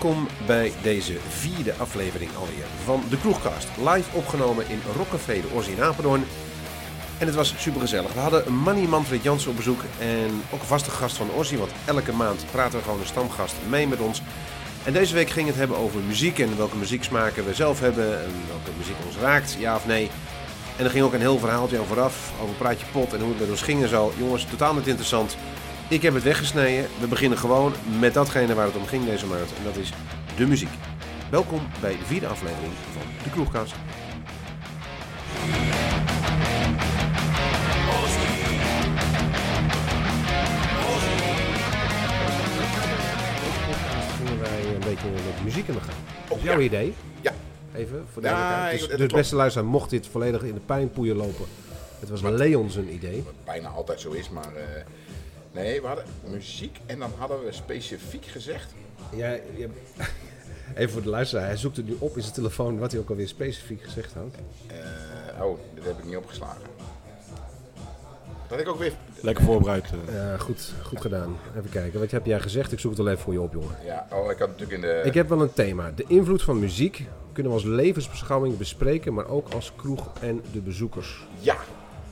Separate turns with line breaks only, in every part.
Welkom bij deze vierde aflevering alweer van de Kroegkast. Live opgenomen in de Orsi in Apeldoorn. En het was super gezellig. We hadden Manny Manfred Jansen op bezoek en ook een vaste gast van Orsi. Want elke maand praten we gewoon een stamgast mee met ons. En deze week ging het hebben over muziek en welke muzieksmaken we zelf hebben. En welke muziek ons raakt, ja of nee. En er ging ook een heel verhaaltje aan vooraf over Praatje Pot en hoe het met ons ging en zo. Jongens, totaal niet interessant. Ik heb het weggesneden. We beginnen gewoon met datgene waar het om ging deze maand. En dat is de muziek. Welkom bij de vierde aflevering van de Kroegkast. gingen wij een beetje met muziek in de gang. Dat is jouw
ja.
idee.
Ja.
Even voor
Ja,
duidelijkheid.
ik-
dus
dat
dus
klopt.
beste luisteraar, mocht dit volledig in de pijnpoeier lopen. Het was? Leon zijn idee.
Wat bijna altijd zo is, maar... eh, nee, we hadden muziek en dan hadden we specifiek gezegd...
Ja, je- Even voor de luisteraar, hij zoekt het nu op in zijn telefoon wat hij ook alweer specifiek gezegd had.
eh, oh, dit heb ik niet opgeslagen. Dat ik ook weer...
Lekker voorbereid. eh.
Ja, goed, goed gedaan. Even kijken, wat heb jij gezegd? Ik zoek het wel even voor je op, jongen.
Ja, oh, ik had natuurlijk in de...
Ik heb wel een thema. De invloed van muziek kunnen we als levensbeschouwing bespreken, maar ook als kroeg en de bezoekers.
Ja.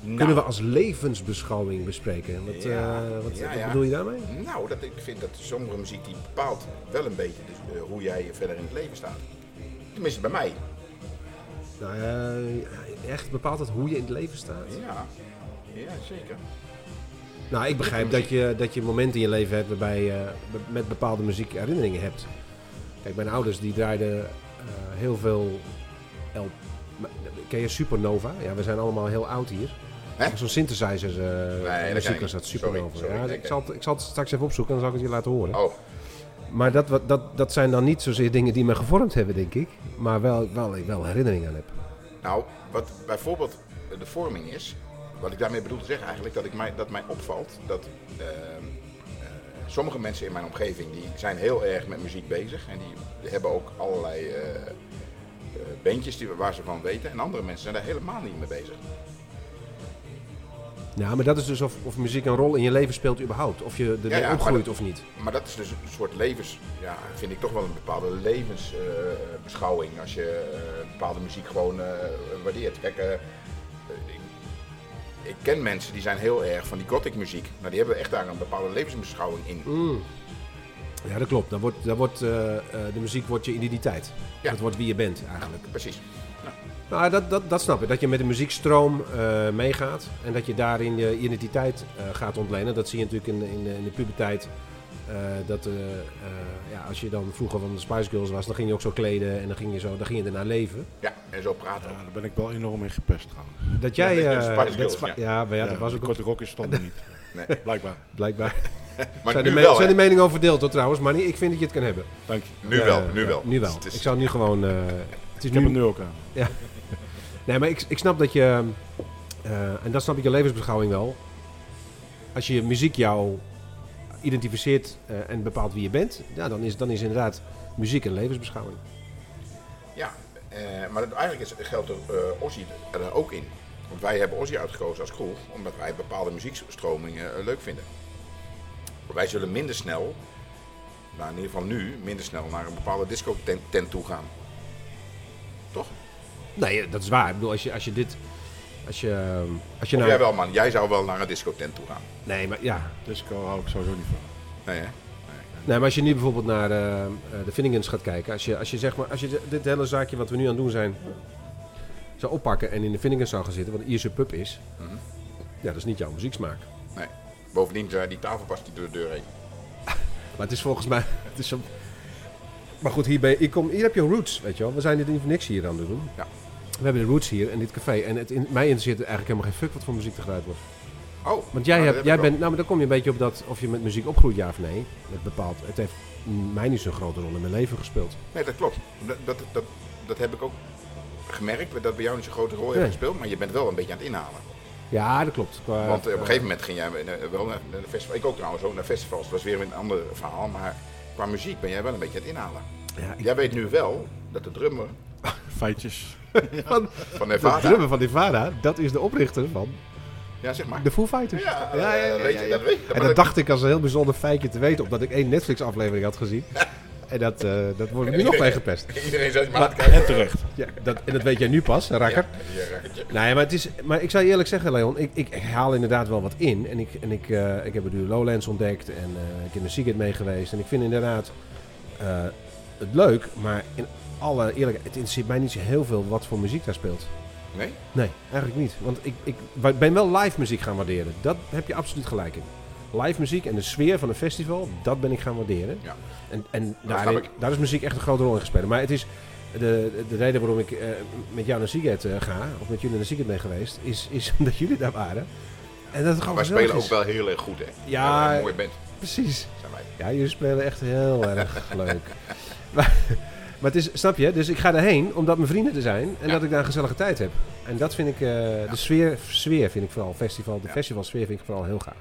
Nou,
Kunnen we als levensbeschouwing bespreken? Wat,
Ja,
eh, wat,
ja,
wat
ja.
bedoel je daarmee?
Nou, dat ik vind dat sommige muziek die bepaalt wel een beetje dus, eh, hoe jij verder in het leven staat. Tenminste, bij mij.
Nou, eh, echt bepaalt het hoe je in het leven staat?
Ja, ja zeker.
Nou, ik begrijp dat je, dat je momenten in je leven hebt waarbij je met bepaalde muziek herinneringen hebt. Kijk, mijn ouders die draaiden heel veel... El Ken je Supernova? Ja, we zijn allemaal heel oud hier. Zo'n synthesizer uh,
ik
was dat.
Sorry, sorry,
ja,
nee,
ik, zal het, ik zal het straks even opzoeken en dan zal ik het je laten horen.
Oh,
Maar dat, wat- dat, dat zijn dan niet zozeer dingen die me gevormd hebben, denk ik. Maar wel, wel, ik wel herinneringen aan heb.
Nou, wat bijvoorbeeld de vorming is, wat ik daarmee bedoel te zeggen eigenlijk, dat, ik mij, dat mij opvalt dat ehm, eh, sommige mensen in mijn omgeving die zijn heel erg met muziek bezig en die hebben ook allerlei eh, eh, bandjes die, waar ze van weten en andere mensen zijn daar helemaal niet mee bezig.
Ja, maar dat is dus of, of muziek een rol in je leven speelt überhaupt. Of je ermee
Ja, ja, maar
opgroeit
dat-
of niet.
Maar dat is dus een soort levens, ja, vind ik toch wel een bepaalde levensbeschouwing als je eh, bepaalde muziek gewoon eh, waardeert. Kijk, eh, ik, ik ken mensen die zijn heel erg van die gothic muziek, maar die hebben echt daar een bepaalde levensbeschouwing in.
Mm. Ja, dat klopt. Dan wordt, dan wordt, eh, eh, de muziek wordt je identiteit.
Ja.
Dat wordt wie je bent eigenlijk.
Precies.
Nou, dat, dat, dat snap ik. Dat je met de muziekstroom eh, meegaat. En dat je daarin je identiteit eh, gaat ontlenen. Dat zie je natuurlijk in, de- in, de, in de puberteit. Eh, dat, ja, als je dan vroeger van de Spice Girls was, dan ging je ook zo kleden. En dan ging je, zo, dan ging je ernaar leven.
Ja, en zo praten.
Ja, daar ben ik wel enorm in gepest trouwens.
Dat jij...
Ja, de
eh,
Spice Girls, ja.
ja, maar ja, dat was ook
korte rokjes stonden niet.
Nee.
Blijkbaar.
blijkbaar.
Maar
zijn,
nu
de me-
wel,
zijn de
hè?
meningen over verdeeld hoor trouwens. Maar niet, ik vind dat je het kan hebben.
Dank je.
Nu
Ja,
wel, nu
ja,
wel.
Nu wel.
Het is-
Ik zou nu gewoon... het is
Ik heb
nu,
hem nu ook aan.
Nee, maar ik, ik snap dat je... eh, en dat snap ik je levensbeschouwing wel. Als je muziek jou identificeert eh, en bepaalt wie je bent... Ja, dan is, dan is inderdaad muziek een levensbeschouwing.
Ja, eh, maar dat, eigenlijk is, geldt er eh Ozzy er ook in. Want wij hebben Ozzy uitgekozen als kroeg, omdat wij bepaalde muziekstromingen leuk vinden. Wij zullen minder snel, nou in ieder geval nu, minder snel naar een bepaalde disco tent, tent toe gaan. Toch?
Nee, dat is waar. Ik bedoel, als je, als je dit... Als je, als je
Of
nou...
jij wel man, jij zou wel naar een disco tent toe gaan.
Nee, maar ja.
Disco hou ik sowieso niet van.
Nee hè?
Nee, maar als je nu bijvoorbeeld naar eh, eh, de Finnegans gaat kijken, als je, als je zeg maar, als je dit hele zaakje wat we nu aan het doen zijn, zou oppakken en in de Finnegans zou gaan zitten, wat een Ierse pub is,
Mhm.
ja, dat is niet jouw muzieksmaak.
Nee. Bovendien, eh, die tafel past niet door de deur heen.
Maar het is volgens mij, het is zo... Maar goed, hier, ben ik kom, hier heb je roots, weet je wel. We zijn dit niet voor niks hier aan het doen.
Ja.
We hebben de roots hier in dit café en het, in, mij interesseert eigenlijk helemaal geen fuck wat voor muziek er gedraaid wordt.
Oh,
Want jij,
nou,
hebt, jij bent, nou maar dan kom je een beetje op dat, of je met muziek opgroeit ja of nee. Met bepaald, het heeft mij niet zo'n grote rol in mijn leven gespeeld.
Nee, dat klopt. Dat, dat, dat, dat heb ik ook gemerkt, dat bij jou niet zo'n grote rol heeft
Nee.
gespeeld, maar je bent wel een beetje aan het inhalen.
Ja, dat klopt. Qua-
Want eh, op een gegeven moment ging jij wel naar, naar de festival. Ik ook trouwens ook naar festivals. Dat was weer een ander verhaal. Maar qua muziek ben jij wel een beetje aan het inhalen.
Ja,
Jij weet nu wel dat de drummer
Feitjes.
van,
van
de
Nevada...
drummer van Nirvana, dat is de oprichter van
Ja, zeg maar.
de Foo Fighters.
Ja,
ja,
weet je, dat weet je.
En dat dacht ik als een heel bijzonder feitje te weten, omdat ik één Netflix-aflevering had gezien. En dat, eh, dat wordt nu nog mee gepest.
Iedereen zegt maar het kijken.
En terecht.
Ja, dat, en dat weet jij nu pas, rakker.
Ja.
Nee, maar, het is, maar ik zou je eerlijk zeggen, Leon, ik, ik, haal inderdaad wel wat in. En ik, en ik, eh, ik heb nu Lowlands ontdekt en eh, ik heb naar Seagate mee geweest. En ik vind inderdaad eh, het leuk, maar in alle eerlijkheid, het interesseert mij niet zo heel veel wat voor muziek daar speelt.
Nee?
Nee, eigenlijk niet. Want ik, ik ben wel live muziek gaan waarderen. Dat heb je absoluut gelijk in. Live muziek en de sfeer van een festival, dat ben ik gaan waarderen.
Ja.
En, en
snap
daar, is muziek echt een grote rol in gespeeld. Maar het is de, de reden waarom ik eh, met jou naar Seagate eh, ga, of met jullie naar Seagate ben geweest, is, is omdat jullie daar waren. En dat het gewoon
Wij spelen ook wel heel erg goed, hè?
Ja.
Een mooie band
Precies.
zijn wij.
Ja, jullie spelen echt heel erg leuk. Maar, maar het is, snap je, dus ik ga daarheen omdat mijn vrienden er zijn en
Ja.
dat ik daar een gezellige tijd heb. En dat vind ik, eh, de sfeer, sfeer vind ik vooral, festival, de festivalsfeer vind ik vooral heel gaaf.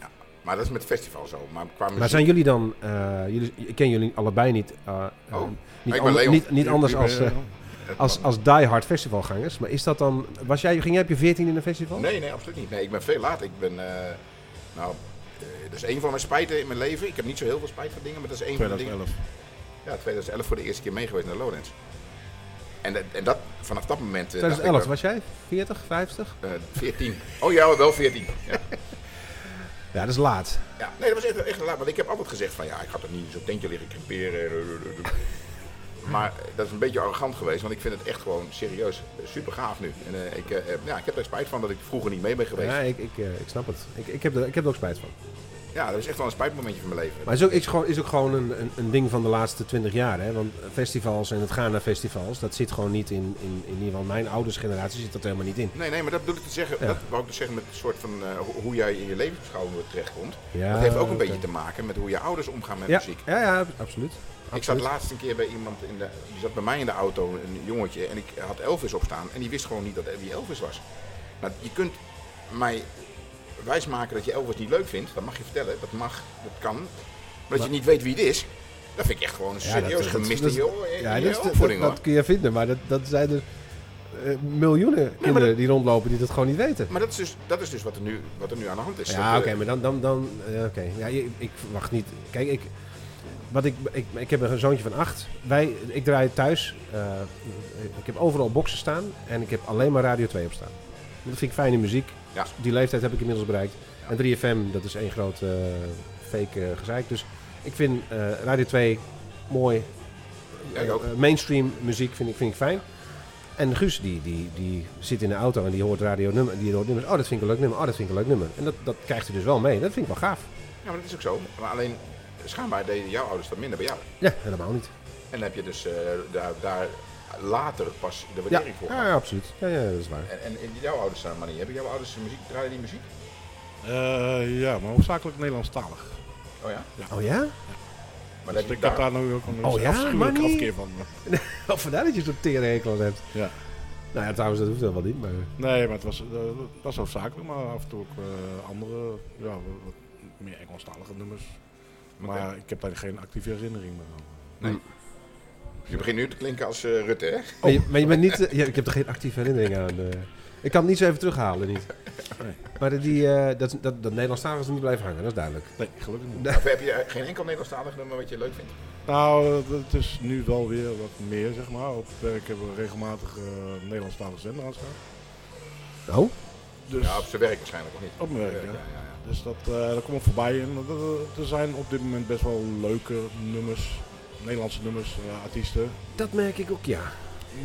Maar dat is met festival zo. Maar qua muziek...
Maar zijn jullie dan, eh, jullie, ik ken jullie allebei niet, eh, eh,
Oh.
niet, ander-
Leon.
niet, niet anders als, eh, als, als diehard festivalgangers. Maar is dat dan, was jij, ging jij op je 14 in een festival?
Nee, nee, absoluut niet. Nee, ik ben veel later. Ik ben... eh, nou, eh, dat is een van mijn spijten in mijn leven. Ik heb niet zo heel veel spijt van dingen, maar dat is één van de dingen.
2011.
Ja, 2011 voor de eerste keer mee geweest naar Lowlands. En, dat- en dat, vanaf dat moment... eh, dacht ik
2011,
wel,
was jij 40, 50?
eh, 14. Oh ja, wel 14. Ja.
Ja, dat is laat.
Ja, nee, dat was echt, echt laat. Want ik heb altijd gezegd van ja, ik ga toch niet zo'n tentje liggen creperen. Maar eh, dat is een beetje arrogant geweest, want ik vind het echt gewoon serieus eh, super gaaf nu. En eh, ik, eh, ja, ik heb er spijt van dat ik vroeger niet mee ben geweest.
Ja, ik, ik, eh, ik snap het. Ik, ik, heb er, ik heb er ook spijt van.
Dat is echt wel een spijtmomentje van mijn leven.
Maar het is ook, is gewoon, is ook gewoon een, een, een ding van de laatste 20 jaar. Hè? Want festivals en het gaan naar festivals, dat zit gewoon niet in, in, in ieder geval mijn ouders generatie zit dat helemaal niet in.
Nee, nee, maar dat bedoel ik te zeggen.
Ja.
Dat wou ik dus zeggen met een soort van eh, ho- hoe jij in je levensbeschouwing terechtkomt.
Ja,
dat heeft ook een beetje te maken met hoe je ouders omgaan met
Ja,
muziek.
ja, ja, absoluut.
Ik zat laatst een keer bij iemand, in de, die zat bij mij in de auto, een jongetje, en ik had Elvis opstaan en die wist gewoon niet dat wie Elvis was. Nou, je kunt mij wijsmaken dat je Elvis niet leuk vindt, dat mag je vertellen, dat mag, dat kan. Maar dat
Maar-
je niet weet wie het is, dat vind ik echt gewoon een serieus
dat-
gemist
dat-
in je oor- in
Ja, dat, dat, kun je vinden, maar dat, dat zijn er eh, miljoenen kinderen
dat-
die rondlopen die dat gewoon niet weten.
Maar dat is dus, dat is dus wat, er nu, wat er nu aan de hand is.
Ja,
Dat,
oké,
eh,
maar dan, dan, dan eh, oké. Ja, ik verwacht niet. Kijk, ik, wat ik, ik, ik heb een zoontje van acht. Wij, ik draai thuis. eh, ik heb overal boxen staan en ik heb alleen maar Radio 2 op staan. Dat vind ik fijne muziek.
Ja.
Die leeftijd heb ik inmiddels bereikt. En 3FM, dat is één groot eh, fake eh, gezeik. Dus ik vind eh, Radio 2 mooi.
Ja, ik ook.
Mainstream muziek vind ik, vind ik fijn. En Guus, die, die, die zit in de auto en die hoort radio nummer, die hoort nummers. Oh, dat vind ik een leuk nummer. Oh, dat vind ik een leuk nummer. En dat, dat krijgt hij dus wel mee. Dat vind ik wel gaaf.
Ja, maar dat is ook zo. Maar alleen, schijnbaar deden jouw ouders dat minder bij jou.
Ja, helemaal niet.
En dan heb je dus daar, daar later pas de waardering voor
ja, ja, absoluut. Ja, ja, dat is waar.
En, en in jouw ouders staan maar niet. Hebben jouw ouders muziek, draaien die muziek?
Eh, ja, maar hoofdzakelijk Nederlandstalig.
Oh ja?
Oh ja?
Maar
Dus
dat
ik
heb daar...
nu ook een
Oh ja,
afschuwelijk
maar niet-
afkeer van.
Oh, vandaar dat je zo'n tere hekel aan hebt.
Ja.
Nou ja, trouwens, dat hoeft helemaal niet. Maar...
Nee, maar het was, eh, dat was hoofdzakelijk, maar af en toe ook eh, andere, ja, wat, meer Engelstalige nummers. Maar ik heb daar geen actieve herinnering meer aan.
Nee. Je begint nu te klinken als eh, Rutte, hè?
Maar, je, maar je bent niet... eh, ik heb er geen actieve herinnering aan. eh. ik kan het niet zo even terughalen, niet.
Nee.
Maar die, eh, dat, dat, dat Nederlandstalig is er niet blijven hangen, dat is duidelijk.
Nee, gelukkig niet.
Of heb je geen enkel Nederlandstalig nummer wat je leuk vindt?
Nou, het is nu wel weer wat meer, zeg maar. Op het werk hebben we regelmatig uh, Nederlandstalige zender aanstaan.
Oh?
Dus
Ja, op zijn werk waarschijnlijk, of niet?
op mijn werk,
Ja,
ja.
ja, ja.
Dus dat, eh dat komt voorbij. En er zijn op dit moment best wel leuke nummers, Nederlandse nummers, eh, artiesten.
Dat merk ik ook, ja.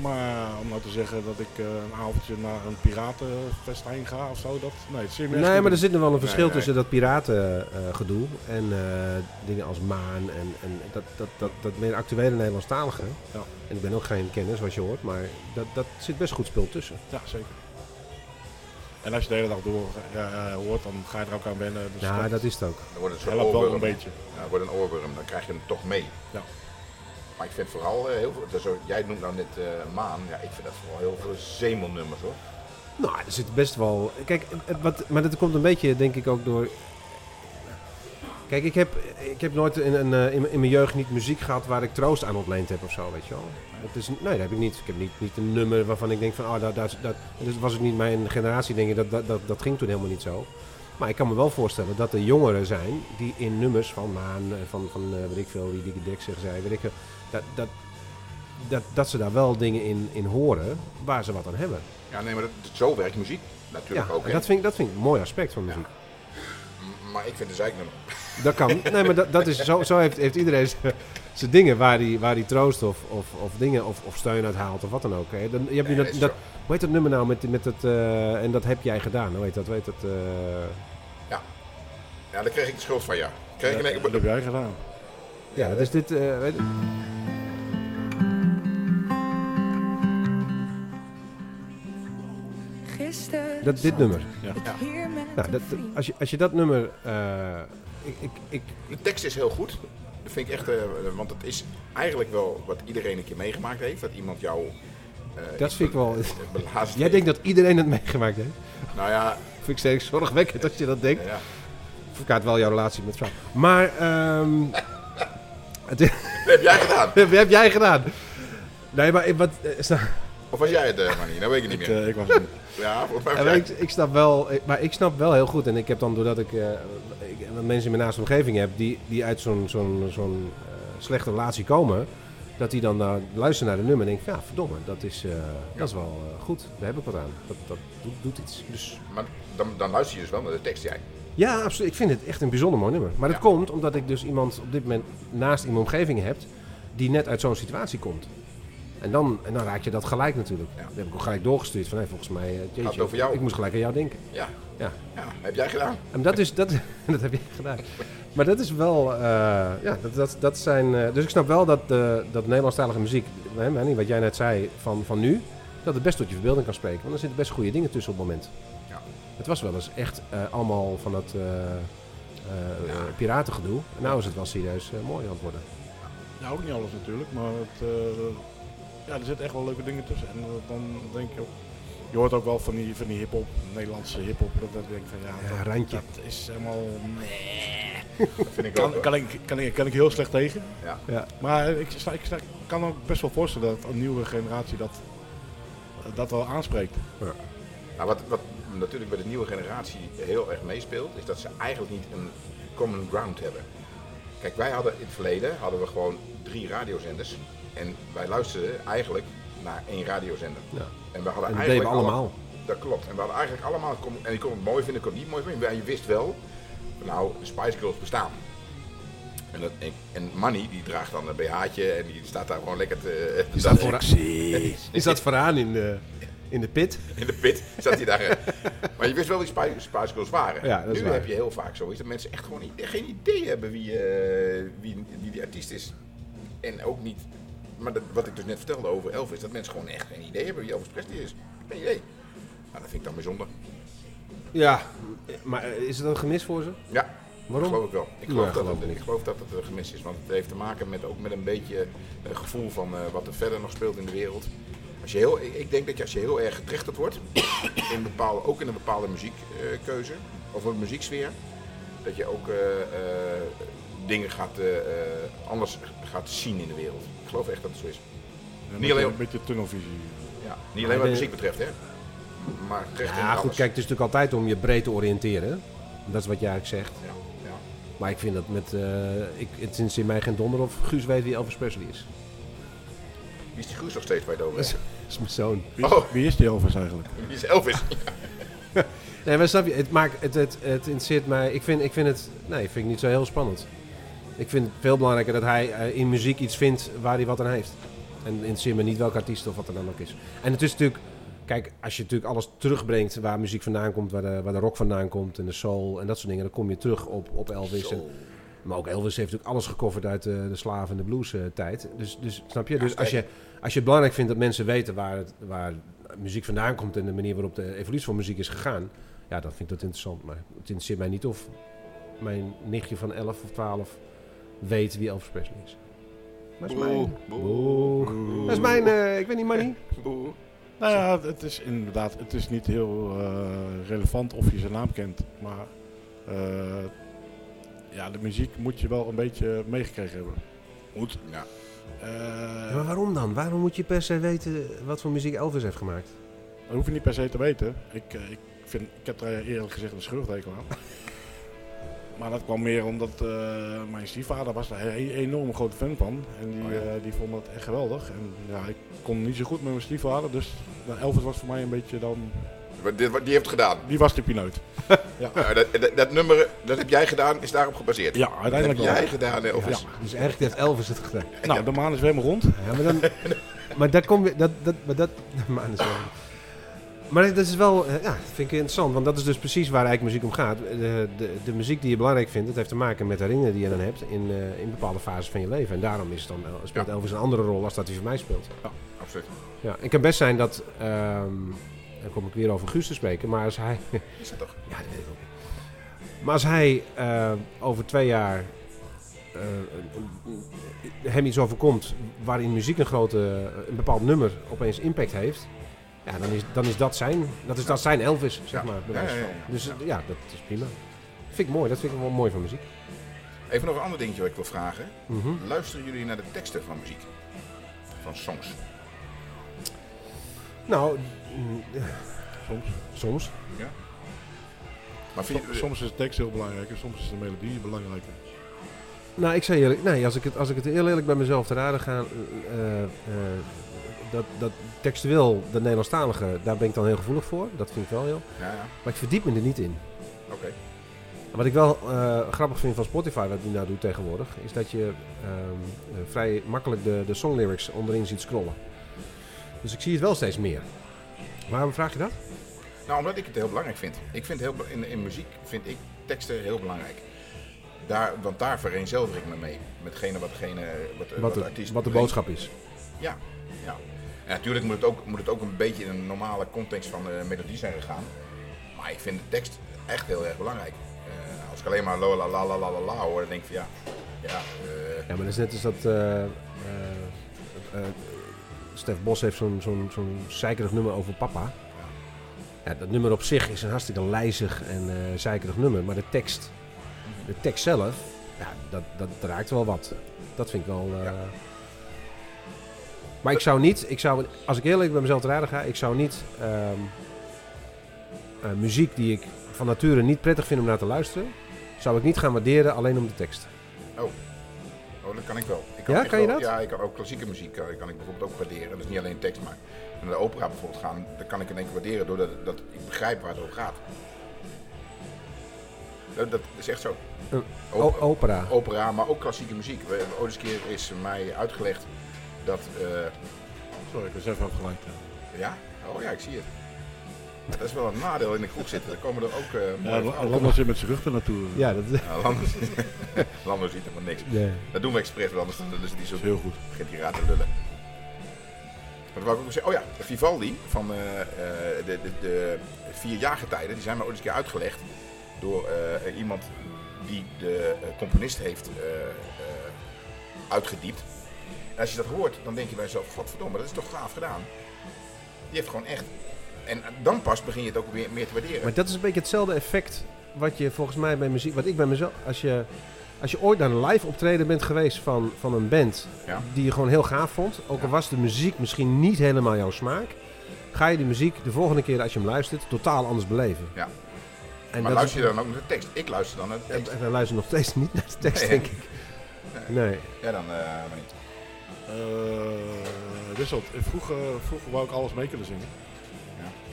Maar om nou te zeggen dat ik eh, een avondje naar een piratenfest heen ga of zo, dat nee, het
Nee, maar er zit nog wel een verschil
nee.
tussen dat piratengedoe en eh, dingen als Maan en, en dat, dat, dat, dat meer actuele Nederlandstalige.
Ja.
En ik ben ook geen kenner, zoals je hoort, maar dat, dat zit best goed spul tussen.
Ja, zeker. En als je de hele dag door ja, eh, hoort, dan ga je er ook aan wennen. Dus
ja, dat is het ook.
Dan wordt het
helpt wel een
oorworm.
beetje.
Ja, wordt een oorworm, dan krijg je hem toch mee.
Ja.
Maar ik vind vooral eh, heel veel... ook- jij noemt nou net eh, Maan. Ja, ik vind dat vooral heel veel zemelnummers, hoor.
Nou, er zit best wel. Kijk, wat, maar dat komt een beetje, denk ik, ook door. Kijk, ik heb, ik heb nooit in, een, eh, in, mijn- jeugd niet muziek gehad waar ik troost aan ontleend heb of zo, weet je wel. Dat is, nee, dat heb ik niet. Ik heb niet, niet een nummer waarvan ik denk van, oh, dat, dat, dat, dat was ook niet mijn generatie, denk ik, dat, dat, dat, ging toen helemaal niet zo. Maar ik kan me wel voorstellen dat er jongeren zijn die in nummers van Maan, van, van weet ik veel, die Dikke Dik zeggen zij, weet ik dat, dat, dat, dat ze daar wel dingen in, in horen waar ze wat aan hebben.
Ja, nee, maar dat, zo werkt muziek
Ja,
natuurlijk ook.
en dat vind, ik, dat vind ik een mooi aspect van muziek.
Maar ik vind het zeiknummer.
Dat kan. Nee, maar dat, dat is, zo, zo heeft, heeft iedereen zijn- dingen waar hij waar die troost of, of, of dingen of, of steun uit haalt of wat dan ook. Hè. Dan, je hebt
Ja,
nu
dat
dat, dat, hoe heet dat nummer nou met, met het, eh, en dat heb jij gedaan, hoe heet dat? Hoe heet dat eh,
Ja, dan kreeg ik de schuld van jou. Kreeg ik in één
Dat heb jij gedaan.
Ja, dat is dit, eh, weet
Gisteren
dat, dit nummer.
Ja.
Nou, dat, als, je, als je dat nummer, eh, ik, ik, ik,
De tekst is heel goed. Dat vind ik echt, eh, want het is eigenlijk wel wat iedereen een keer meegemaakt heeft. Dat iemand jou... eh,
Dat vind ik wel- jij
heeft.
denkt dat iedereen het meegemaakt heeft?
Nou ja,
Vind ik steeds zorgwekkend als je dat denkt.
ja.
Verkaart wel jouw relatie met vrouw. Maar, ehm
dat heb jij gedaan.
wat heb jij gedaan? Nee, maar ik- wat, eh,
Of was jij het, uh, Manny? Dat weet ik niet
Ik,
meer.
eh, ik was het niet.
Ja,
maar ik, ik snap wel, ik- maar ik snap wel heel goed. En ik heb dan, doordat ik, eh, ik mensen in mijn naaste omgeving heb, die, die uit zo'n zo'n zo'n eh, slechte relatie komen, dat die dan naar, luisteren naar de nummer en denken, ja, verdomme, dat is, eh, dat is wel goed. Daar heb ik wat aan. Dat, dat doet, doet iets. Dus
Maar dan, dan luister je dus wel naar de tekst, jij.
Ja, absoluut. Ik vind het echt een bijzonder mooi nummer. Maar dat
Ja.
komt omdat ik dus iemand op dit moment naast in mijn omgeving heb, die net uit zo'n situatie komt. En dan, en dan raak je dat gelijk natuurlijk.
Ja.
Dat heb ik ook gelijk doorgestuurd van, hey, volgens mij, eh, jeetje,
het over jou?
ik moest gelijk aan jou denken.
Ja.
Ja.
Ja, heb jij gedaan.
En dat is, dat, dat heb je gedaan. Maar dat is wel, eh, ja, dat, dat, dat zijn, eh, dus ik snap wel dat, de dat Nederlandstalige muziek, hè, wat jij net zei van, van nu, dat het best tot je verbeelding kan spreken. Want er zitten best goede dingen tussen op het moment.
Ja.
Het was wel eens echt eh, allemaal van dat eh eh,
Ja.
piratengedoe. En nou is het wel serieus mooi aan het worden.
Ja, ook niet alles natuurlijk, maar het, ja, er zitten echt wel leuke dingen tussen. En dan denk je, ook- je hoort ook wel van die, van die hip-hop, Nederlandse hip-hop, dat, dat denk ik van ja,
Ja,
dat,
randje.
dat is helemaal.
Dat vind ik.
Kan, kan, ik, kan, ik, kan ik heel slecht tegen.
Ja.
Ja.
Maar ik, sta, ik, sta, ik kan ook best wel voorstellen dat een nieuwe generatie dat, dat wel aanspreekt.
Nou, wat, wat natuurlijk bij de nieuwe generatie heel erg meespeelt, is dat ze eigenlijk niet een common ground hebben. Kijk, wij hadden in het verleden hadden we gewoon drie radiozenders. En wij luisterden eigenlijk naar één radiozender.
Ja.
En we hadden
En dat
eigenlijk
deden we allemaal.
alle- dat klopt. En we hadden eigenlijk allemaal, en je kon het mooi vinden, ik kon het niet mooi vinden. Maar je wist wel, nou, Spice Girls bestaan. En, dat, en, en Manny, die draagt dan een BH'tje en die staat daar gewoon lekker te...
Die staat vooraan. Is dat vooraan in de, in de pit?
in de pit zat hij daar. eh. maar je wist wel wie Spice, Girls waren.
Ja,
nu
waar.
heb je heel vaak zo is dat mensen echt gewoon niet- geen idee hebben wie, eh, wie, wie die artiest is. En ook niet. Maar dat, wat ik dus net vertelde over Elvis, dat mensen gewoon echt geen idee hebben wie Elvis Presley is. Geen idee. Nou, dat vind ik dan bijzonder.
Ja, maar eh, is het een gemis voor ze?
Ja,
Waarom?
dat geloof ik wel. Ik
Ja,
geloof, dat,
geloof
het,
ik
geloof dat het een gemis is. Want het heeft te maken met, ook met een beetje een gevoel van eh, wat er verder nog speelt in de wereld. Als je heel, ik, ik denk dat je als je heel erg getrechterd wordt, in bepaalde, ook in een bepaalde muziekkeuze of een muzieksfeer, dat je ook eh, eh, dingen gaat, eh, eh, anders gaat zien in de wereld. Ik geloof echt dat het zo is. Niet alleen-
een beetje tunnelvisie.
Ja, niet alleen wat
de-
muziek betreft, hè. Maar terecht in
Ja, goed,
alles.
kijk, het is natuurlijk altijd om je breed te oriënteren. Dat is wat jij eigenlijk zegt.
Ja, ja.
Maar ik vind dat met. eh ik, het is in mij geen donder of Guus weet wie Elvis Presley is.
Wie is die Guus nog steeds bij het over?
Dat is, mijn zoon.
Wie, is-
Oh.
wie is die Elvis eigenlijk?
Wie is Elvis?
Nee, maar snap je, het, maakt, het, het, het interesseert mij. Ik vind, ik vind het. Nee, vind ik niet zo heel spannend. Ik vind het veel belangrijker dat hij eh, in muziek iets vindt waar hij wat aan heeft. En interesseert me niet welke artiest of wat er dan ook is. En het is natuurlijk. Kijk, als je natuurlijk alles terugbrengt waar muziek vandaan komt, waar de, waar de rock vandaan komt en de soul en dat soort dingen, dan kom je terug op, op Elvis. En. Maar ook Elvis heeft natuurlijk alles gecoverd uit de, de slaven en de blues eh, tijd. Dus, dus snap je? Dus als je, als je het belangrijk vindt dat mensen weten waar, het, waar muziek vandaan komt en de manier waarop de evolutie van muziek is gegaan, ja, dan vind ik dat interessant. Maar het interesseert mij niet of mijn nichtje van 11 of 12 weet wie Elvis Presley is. Dat is
Boe,
mijn.
boe,
Boe.
boe.
Dat is mijn. eh, ik weet niet, money.
Boe.
Nou ja, het is inderdaad, het is niet heel eh, relevant of je zijn naam kent. Maar eh, ja, de muziek moet je wel een beetje meegekregen hebben. Moet.
Ja.
Eh,
Ja, maar waarom dan? Waarom moet je per se weten wat voor muziek Elvis heeft gemaakt?
Dat hoef je niet per se te weten. Ik, eh, ik vind, ik heb er eerlijk gezegd een schurfdekel aan. Maar dat kwam meer omdat eh, mijn stiefvader was daar een enorm grote fan van. En die,
Oh ja.
die vond dat echt geweldig. En ja, ik kon niet zo goed met mijn stiefvader. Dus nou, Elvis was voor mij een beetje dan...
Wat- Die heeft het gedaan.
Die was de pineut. ja.
Nou, dat, dat, dat nummer, dat heb jij gedaan, is daarop gebaseerd.
ja,
dat heb
uiteindelijk wel.
jij gedaan, Elvis.
Ja.
Dus eigenlijk heeft Elvis het gedaan.
Nou, de maan is weer helemaal rond.
Ja, maar dan... maar daar kom je... Dat, dat, maar dat... Maar, dat is wel- maar dat is wel... eh, Ja, dat vind ik interessant. Want dat is dus precies waar eigenlijk muziek om gaat. De, de, de muziek die je belangrijk vindt, dat heeft te maken met herinneringen die je dan hebt in, eh, in bepaalde fases van je leven. En daarom is het dan, eh, speelt
Ja.
Elvis een andere rol als dat hij voor mij speelt.
Absoluut.
Ja, het kan best zijn dat... ehm, dan kom ik weer over Guus te spreken. Maar als hij...
Is dat toch?
Ja, dat weet ik ook. Maar als hij eh, over twee jaar eh, hem iets overkomt waarin muziek een grote, een bepaald nummer opeens impact heeft, ja, dan is, dan is dat zijn, dat is dat zijn Elvis, zeg maar. bij
Ja, ja.
Dus ja, dat is prima. Vind ik mooi, dat vind ik wel mooi van muziek.
Even nog een ander dingetje wat ik wil vragen.
Mhm.
Luisteren jullie naar de teksten van muziek? Van songs?
Nou,
Soms.
soms.
Maar vind je,
Soms, is de tekst heel belangrijk en soms is de melodie belangrijker.
Nou, ik zei eerlijk, nee, als ik het, als ik het heel eerlijk bij mezelf te raden ga, eh, eh, dat, dat textueel, de Nederlandstalige, daar ben ik dan heel gevoelig voor. Dat vind ik wel heel.
Ja, ja.
Maar ik verdiep me er niet in.
Oké.
Wat ik wel eh, grappig vind van Spotify, wat die nou doet tegenwoordig, is dat je ehm, eh, vrij makkelijk de, de songlyrics onderin ziet scrollen. Dus ik zie het wel steeds meer. Waarom vraag je dat?
Nou, omdat ik het heel belangrijk vind. Ik vind heel, in, in muziek vind ik teksten heel belangrijk. Daar, want daar vereenzelvig ik me mee. Metgene wat, degene, wat,
Wat
de
de,
artiest
wat de boodschap is.
Ja, ja. En natuurlijk moet het, ook, moet het ook een beetje in een normale context van de melodie zijn gegaan. Maar ik vind de tekst echt heel erg belangrijk. Eh, als ik alleen maar la la la la la hoor, dan denk ik van ja, ja, eh,
Ja, maar dat is net als dat. eh, Stef Bos heeft zo'n zo'n zo'n zeikerig nummer over papa. Ja, dat nummer op zich is een hartstikke lijzig en eh zeikerig nummer. Maar de tekst, de tekst zelf, ja, dat, dat raakt wel wat. Dat vind ik wel. eh. Maar ik zou niet, ik zou, als ik eerlijk bij mezelf te raden ga, ik zou niet ehm, eh, muziek die ik van nature niet prettig vind om naar te luisteren, zou ik niet gaan waarderen alleen om de tekst.
oh, dat kan ik wel. Ik
Ja,
echt
kan je
wel-
dat?
Ja, ik kan ook klassieke muziek kan, kan ik bijvoorbeeld ook waarderen. Dat is niet alleen tekst, maar naar de opera bijvoorbeeld gaan, dan kan ik in één keer waarderen doordat dat ik begrijp waar het over gaat. Dat, dat is echt zo.
Eh, opera.
opera, maar ook klassieke muziek. Ooit eens een keer is mij uitgelegd dat... eh,
Sorry, ik was even afgeleid.
ja? Oh ja, ik zie het. Dat is wel een nadeel in de kroeg zitten. Dan komen er ook eh mooie
Ja,
vrouwen.
Landers zit met zijn rug er naartoe.
Ja, dat is.
Ja, Landers, Landers ziet helemaal niks.
Nee.
Dat doen we expres, want anders dan is het niet zo
Dat is heel goed.
begint hij raar te lullen. Maar wat wou ik ook zeggen? Oh ja, Vivaldi van eh, eh, de, de, de vier jaargetijden, die zijn me ooit eens een keer uitgelegd door eh, iemand die de componist heeft eh, eh, uitgediept. En als je dat hoort, dan denk je bij jezelf, godverdomme, dat is toch gaaf gedaan. Die heeft gewoon echt... En dan pas begin je het ook weer meer te waarderen.
Maar dat is een beetje hetzelfde effect wat je volgens mij bij muziek, wat ik bij mezelf, als je, als je ooit naar een live optreden bent geweest van, van een band
Ja.
die je gewoon heel gaaf vond, ook al
Ja.
was de muziek misschien niet helemaal jouw smaak, ga je die muziek de volgende keer als je hem luistert totaal anders beleven.
Ja.
En
maar luister
is,
je dan ook naar de tekst? Ik luister dan naar de tekst.
en wij luisteren nog steeds niet naar de tekst,
Nee.
denk ik. Nee.
Ja, dan eh, maar niet.
Eh, wisselt. Vroeger, vroeger wou ik alles mee kunnen zingen.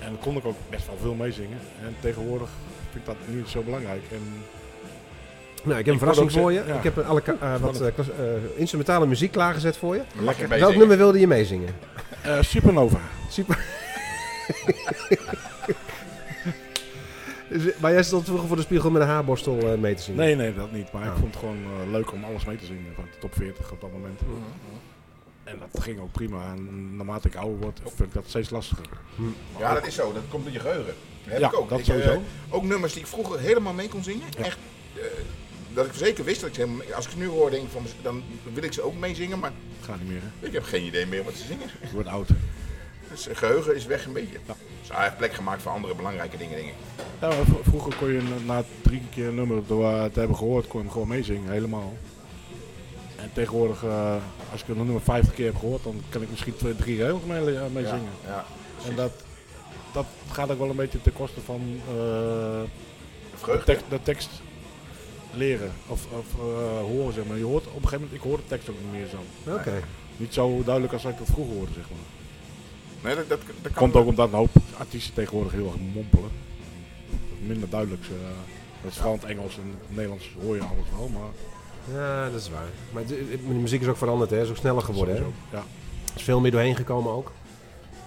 En dan kon ik ook best wel veel meezingen. En tegenwoordig vind ik dat niet zo belangrijk. En
Nou, ik heb een
Ik
verrassing voor je.
ja.
Ik heb een alle eh, wat eh, eh, instrumentale muziek klaargezet voor je.
Je
Welk
meezingen.
nummer wilde je meezingen?
Eh, Supernova.
Super. Maar jij stond vroeger voor de spiegel met een haarborstel eh, mee te zien.
Nee, nee, dat niet. Maar ik
Oh.
vond het gewoon leuk om alles mee te zingen. Van de top 40 op dat moment. En dat ging ook prima. En naarmate ik ouder word, vind ik dat steeds lastiger.
Ja, dat is zo. Dat komt door je geheugen. Dat heb
Ja,
ik ook.
dat
Ik,
sowieso.
eh, ook nummers die ik vroeger helemaal mee kon zingen.
Ja.
Echt. eh, dat ik zeker wist dat ik ze helemaal, als ik ze nu hoor, denk ik van, dan wil ik ze ook meezingen, maar
Gaat niet meer. Hè?
ik heb geen idee meer wat ze zingen.
Ik word oud.
Dus eh, geheugen is weg een beetje.
Ja.
Dus hij heeft plek gemaakt voor andere belangrijke dingen.
Ja, maar v- vroeger kon je na- drie keer een nummer door eh, te hebben gehoord, kon je hem gewoon meezingen, helemaal. En tegenwoordig, eh, als ik een nummer 50 keer heb gehoord, dan kan ik misschien twee, drie regels mee, eh, mee
Ja,
zingen.
ja.
En dat, dat gaat ook wel een beetje ten koste van eh, de, de tekst leren of, of horen, zeg maar. Je hoort op een gegeven moment, ik hoor de tekst ook niet meer zo.
Oké.
Niet zo duidelijk als ik dat vroeger hoorde, zeg maar.
Nee, dat, dat, dat kan
Komt ook omdat een hoop artiesten tegenwoordig heel erg mompelen. Minder duidelijk. eh, dat is vooral in het Engels en het Nederlands hoor je alles wel, maar
Ja, dat is waar. Maar de, de muziek is ook veranderd, hè? Is ook sneller geworden, hè?
Ja.
Er is veel meer doorheen gekomen ook.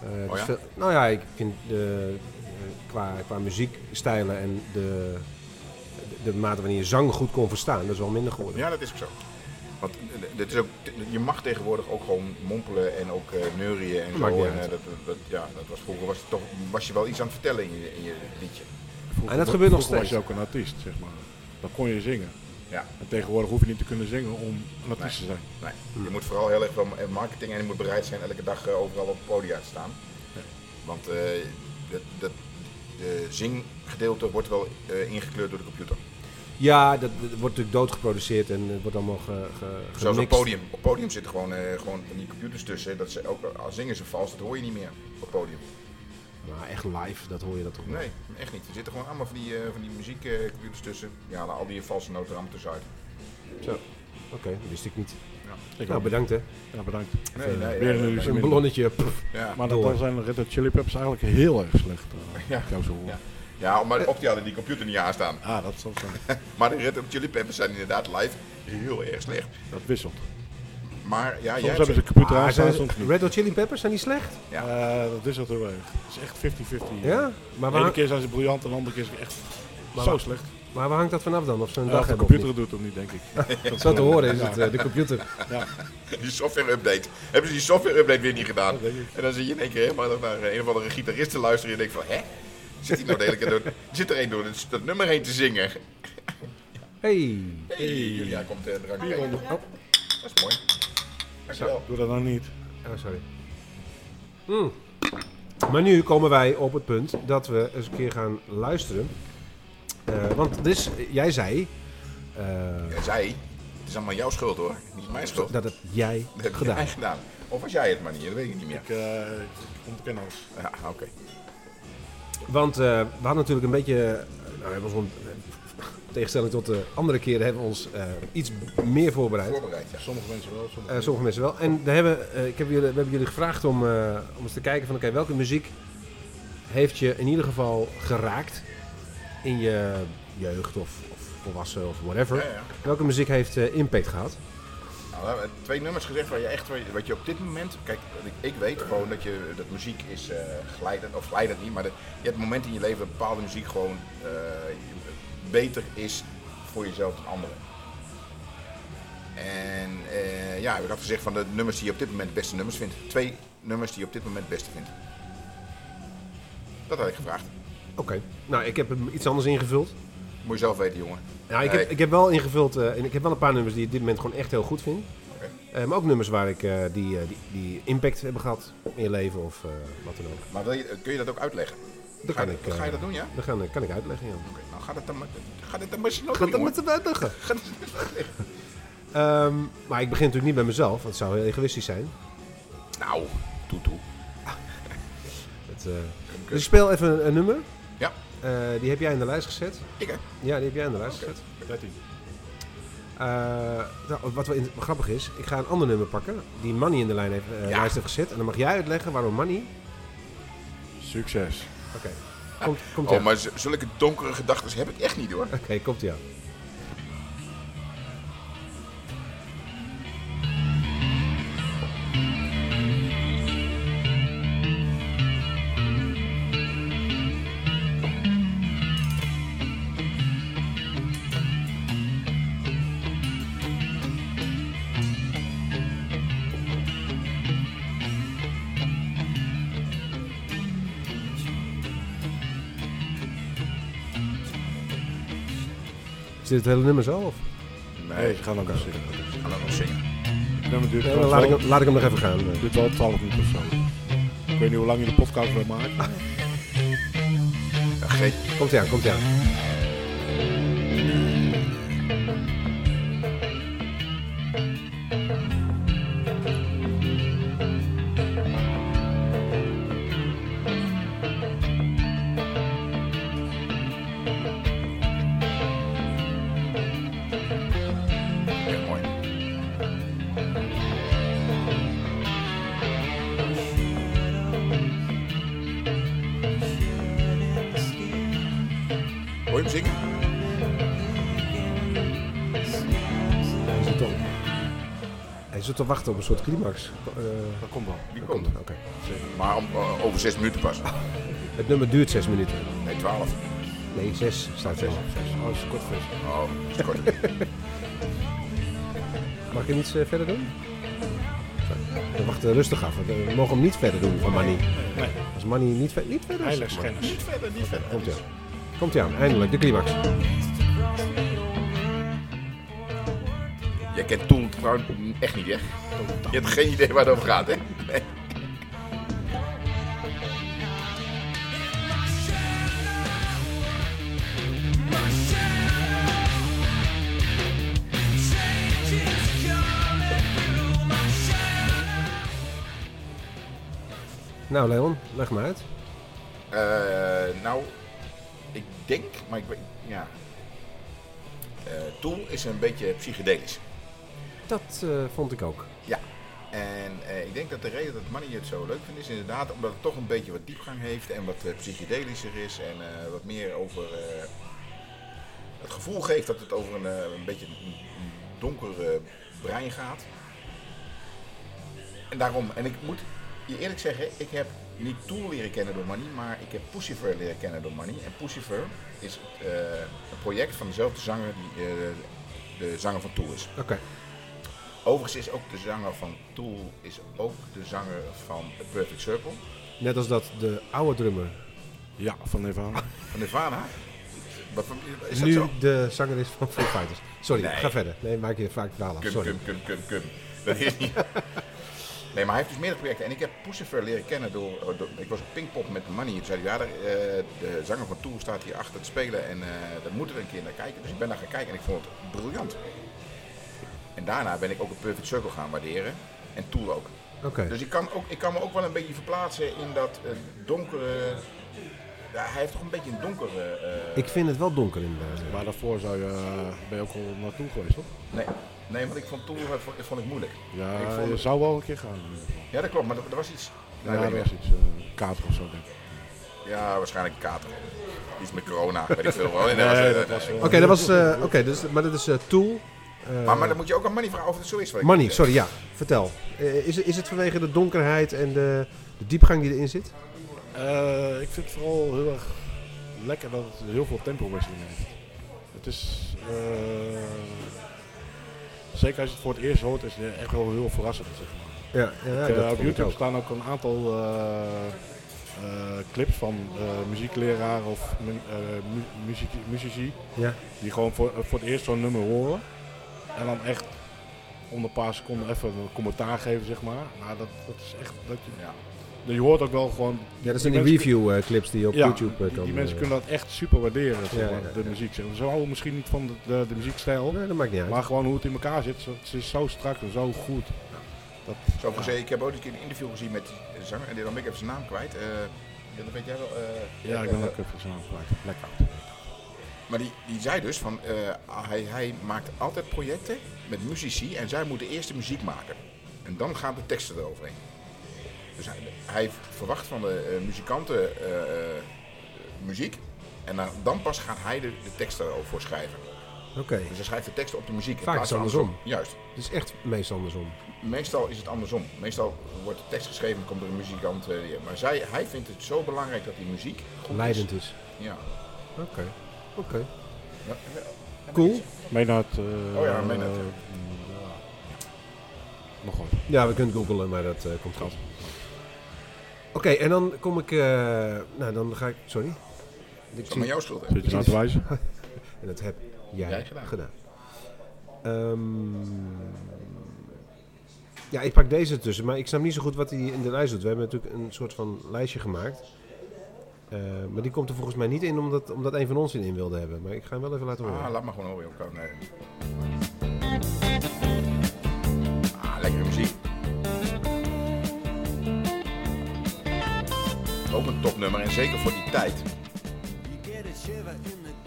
Eh,
Oh
is
ja?
veel- nou ja, ik vind de, eh, qua, qua muziekstijlen en de, de, de mate waarin je zang goed kon verstaan, dat is wel minder geworden.
Ja, dat is ook zo. Want eh, dit is ook, je mag tegenwoordig ook gewoon mompelen en ook eh neurieën en
Maakt
zo. En, dat, dat, ja, dat was vroeger was, het toch, was je wel iets aan het vertellen in je, in je liedje.
Vroeger-
En dat gebeurt nog
vroeger was
steeds.
je ook een artiest, zeg maar. Dan kon je zingen.
Ja.
En tegenwoordig hoef je niet te kunnen zingen om een artiest te zijn.
Nee, je moet vooral heel erg van marketing en je moet bereid zijn elke dag eh, overal op het podium te staan. Want eh dat, dat, de zinggedeelte wordt wel eh, ingekleurd door de computer.
Ja, dat, dat wordt natuurlijk doodgeproduceerd en het wordt allemaal ge, ge,
Zoals op podium. Op podium zitten gewoon, eh, gewoon die computers tussen. Dat ze ook, al zingen ze vals, dat hoor je niet meer op podium.
Maar echt live, dat hoor je dat toch wel.
Nee, echt niet. Er zitten gewoon allemaal van die, eh, van die muziekcomputers tussen. Ja, al die valse noten allemaal tussenuit.
Zo. Oké, dat wist ik niet.
Ik
Nou,
ook.
bedankt hè.
Ja, bedankt.
Nee,
Even,
nee,
weer een
nee.
illusie.
Een ballonnetje.
Ja,
Maar dan, zijn de Red Hot Chili Peppers eigenlijk heel erg slecht. eh,
Ja.
zo.
Ja. ja, maar of die hadden die computer niet aanstaan.
Ah, dat zal zijn.
Maar de Red Hot Chili Peppers zijn inderdaad live heel erg slecht.
Dat wisselt.
Maar ja,
Soms
jij
hebben ze de computer aanstaan,
zijn
soms niet.
Red Hot Chili Peppers, zijn die slecht?
Ja.
Eh, dat wisselt heel erg. Het is echt 50-50.
Ja? Maar
De ene keer zijn ze briljant en de andere keer is het echt
Maar
zo
waar-
slecht.
maar waar hangt dat vanaf dan? Of ze een
Ja,
dag
de
hebben of
computer
niet?
doet het niet, denk ik. Dat
Zo te horen is
Ja.
het, eh, de computer.
Ja,
die software update. Hebben ze die software update weer niet gedaan?
dat denk ik.
En dan zie je in één keer helemaal naar een of andere gitarist te luisteren en je denkt van, hè? Zit hij nou de hele keer door, zit er een door het, dat nummer heen te zingen?
Hey.
Hey, Julia komt uh,
onder-
brengen. Dat is mooi. Dankjewel.
Doe dat nou niet.
Oh, sorry. Hmm. Maar nu komen wij op het punt dat we eens een keer gaan luisteren. Eh, want dus, jij zei eh,
Ja, zij, het is allemaal jouw schuld hoor, niet mijn schuld.
dat het jij
Dat heb
gedaan
jij gedaan. Of was jij het maar niet, dat weet ik niet meer.
Ik, eh ontken alles.
Ja, oké.
Want we hadden natuurlijk een beetje, nou, we hebben ons tegenstelling tot de andere keren, hebben we ons eh, iets meer voorbereid.
Voorbereid, ja.
Sommige mensen wel, sommige
Eh, sommige mensen wel. En daar hebben, eh, ik heb jullie, we hebben jullie gevraagd om, om eens te kijken van oké, welke muziek heeft je in ieder geval geraakt in je jeugd of, of volwassen of whatever.
Ja, ja.
Welke muziek heeft impact gehad?
Nou, we hebben twee nummers gezegd waar je echt, wat je op dit moment, kijk, ik, weet gewoon dat, je, dat muziek is eh glijdend, of glijdend niet, maar je hebt momenten in je leven bepaalde muziek gewoon beter is voor jezelf dan anderen. En eh, ja, ik had gezegd van de nummers die je op dit moment beste nummers vindt. Twee nummers die je op dit moment beste vindt. Dat had ik gevraagd.
Oké, nou ik heb hem iets anders ingevuld.
Moet je zelf weten, jongen.
Nou, ik, heb, ik heb wel ingevuld eh, en ik heb wel een paar nummers die ik op dit moment gewoon echt heel goed vind.
Oké.
Eh, maar ook nummers waar ik, die, die, die impact hebben gehad in je leven of wat dan ook.
Maar wil je, kun je dat ook uitleggen?
Dan
Ga je,
kan ik,
dat- ga je
eh,
dat doen, ja?
Dan kan, kan ik uitleggen, ja.
Oké, nou ga dat dan maar, ga dit dan maar snel
Gaat
doen,
dat de uitleggen?
Ga dat-
Ehm, maar ik begin natuurlijk niet bij mezelf, want het zou heel egoïstisch zijn.
Nou, toe toe.
Het, eh, dus ik speel even een, een nummer.
Ja.
Eh, die heb jij in de lijst gezet.
Ik hè?
Ja, die heb jij in de lijst gezet.
13.
Eh, nou, wat wel in- wat grappig is, ik ga een ander nummer pakken die Manny in de lijn heeft, eh,
Ja.
lijst heeft gezet. En dan mag jij uitleggen waarom Manny...
Succes.
Oké, komt, komt
Oh,
ja.
maar zulke donkere gedachten heb ik echt niet hoor.
Oké, komt ja. Het hele nummer zo? Of?
Nee, ze gaan ook nog zingen.
Ik ga dat nog zingen.
Het duurt
Nee, dan laat, ik, hem- laat ik hem nog even gaan.
duurt wel 12 minuten of zo. Ik weet niet hoe lang je de podcast wil maken.
Ja, geen,
Komt ie aan, komt ie aan. Zit te wachten op een soort climax. Eh,
Dat komt wel.
Die
dat
komt.
Oké.
Maar om, eh, over zes minuten pas.
Het nummer duurt zes minuten.
Nee, twaalf.
Nee, zes staat zes.
Oh, dat is een kort vis.
Oh, dat is kort.
Mag je niets eh, verder doen? We wachten rustig af. want, We mogen hem niet verder doen van Manny.
Nee,
Als Manny niet, ver niet verder is...
heiligschennis.
niet verder, niet verder.
Komt hij aan. Komt hij aan, eindelijk, de climax.
Kent Tool trouwens echt niet, hè? Je hebt geen idee waar het over gaat, hè? Nee.
Nou, Leon, leg maar uit.
Eh, nou, ik denk, maar ik weet, ja. Tool is een beetje psychedelisch.
Dat eh, vond ik ook.
Ja. En eh, ik denk dat de reden dat Manny het zo leuk vindt is inderdaad omdat het toch een beetje wat diepgang heeft en wat eh, psychedelischer is en wat meer over het gevoel geeft dat het over een, een beetje een, donker brein gaat. En daarom, en ik moet je eerlijk zeggen, ik heb niet Tool leren kennen door Manny, maar ik heb Pussifer leren kennen door Manny. En Pussifer is een project van dezelfde zanger die de zanger van Tool is.
Oké.
Overigens is ook de zanger van Tool is ook de zanger van A Perfect Circle.
Net als dat de oude drummer
Ja, van Nirvana.
Van Nirvana. Is dat
nu
zo?
de zanger is van Foo Fighters. Sorry,
Nee.
ga verder. Nee, maak je vaak verhaal af.
Kum,
Sorry.
kum, kum, kum, kum. Dat is niet. Nee, maar hij heeft dus meerdere projecten. En ik heb Pussifer leren kennen door, door- Ik was op Pinkpop met Money. Toen zei hij, ja, de, eh, de zanger van Tool staat hier achter te spelen. En eh daar moeten we een keer naar kijken. Dus ik ben daar gaan kijken en ik vond het briljant. En daarna ben ik ook een Perfect Circle gaan waarderen. En Tool ook.
Oké.
Dus ik kan, ook, ik kan me ook wel een beetje verplaatsen in dat eh, donkere. Ja, hij heeft toch een beetje een donkere. eh,
Ik vind het wel donker inderdaad.
Maar daarvoor zou je, ben je ook al naartoe geweest, toch?
nee, nee, want ik vond Tool eh, vond, vond ik moeilijk.
Ja,
Ik vond
je
het-
zou wel een keer gaan. in.
Ja, dat klopt, maar er, er was iets.
Ja,
Nee, ik
was
niet.
iets. eh, Een kater of zo, denk ik.
ja, waarschijnlijk een kater. Iets met corona, weet ik veel wel. Nee,
Nee,
eh,
dat was wel-
Oké, dat was... eh, Oké, dus, maar dat is eh, Tool. Eh,
maar, maar dan moet je ook aan Money vragen of het zo is. wat ik
Money,
net
sorry, ja. Vertel. Eh, is, het- is het vanwege de donkerheid en de, de diepgang die erin zit?
Eh, ik vind het vooral heel erg lekker dat het heel veel tempowisseling heeft. Het is, eh, zeker als je het voor het eerst hoort, is het echt wel heel verrassend. Zeg maar.
Ja, ja
Ik,
dat
op YouTube
ook.
staan ook een aantal eh, eh, clips van eh muziekleraren of mu- eh, muzici
Ja.
die gewoon voor, voor het eerst zo'n nummer horen en dan echt onder een paar seconden even een commentaar geven, zeg maar. Nou, dat, dat is echt, dat je,
Ja.
je hoort ook wel gewoon
Ja, dat zijn die review eh, clips die op
ja,
YouTube eh,
die,
komen.
die mensen
eh.
kunnen dat echt super waarderen, zeg
Ja,
maar,
ja,
de
ja.
muziek. Maar. Ze houden misschien niet van de, de, de muziekstijl,
Nee, dat maakt niet uit.
maar gewoon hoe het in elkaar zit. Het is zo strak en zo goed. Dat,
Zo gezegd, ik heb ook een keer een interview gezien met die zanger. En dan ben ik even zijn naam kwijt. Eh, ja, dat weet jij wel. eh,
ja, ik ben ook even zijn naam kwijt. Blackout.
Maar die, die zei dus van, eh, hij, hij maakt altijd projecten met muzici en zij moeten eerst de muziek maken. En dan gaan de teksten eroverheen. Dus hij, hij verwacht van de eh, muzikanten eh, muziek. En dan, dan pas gaat hij de, de teksten erover schrijven.
Oké,
Dus hij schrijft de teksten op de muziek.
Vaak is het
van
andersom.
Juist.
het is echt meestal andersom.
Meestal is het andersom. Meestal wordt de tekst geschreven en komt er een muzikant. maar zij, hij vindt het zo belangrijk dat die muziek goed
Leidend
is.
is.
Ja.
Oké, oké.
Ja.
Cool.
Meenaard. eh
Oh ja, Meenaert, ja.
ja. Nog wat.
Ja, we kunnen googlen, maar dat eh, komt goed. Oké, en dan kom ik... eh, nou, dan ga ik... Sorry. Ik
Dat is
zie-
maar jouw schuld. hè?
Zit je nou te wijzen?
En dat heb jij,
Jij gedaan.
gedaan. Ehm, ja, ik pak deze tussen, maar ik snap niet zo goed wat hij in de lijst doet. We hebben natuurlijk een soort van lijstje gemaakt. Eh, maar die komt er volgens mij niet in omdat, omdat een van ons in, wilde hebben. Maar ik ga hem wel even laten horen.
Ah, laat maar gewoon horen. joh. Kan, nee. Ah, lekkere muziek. Ook een topnummer en zeker voor die tijd.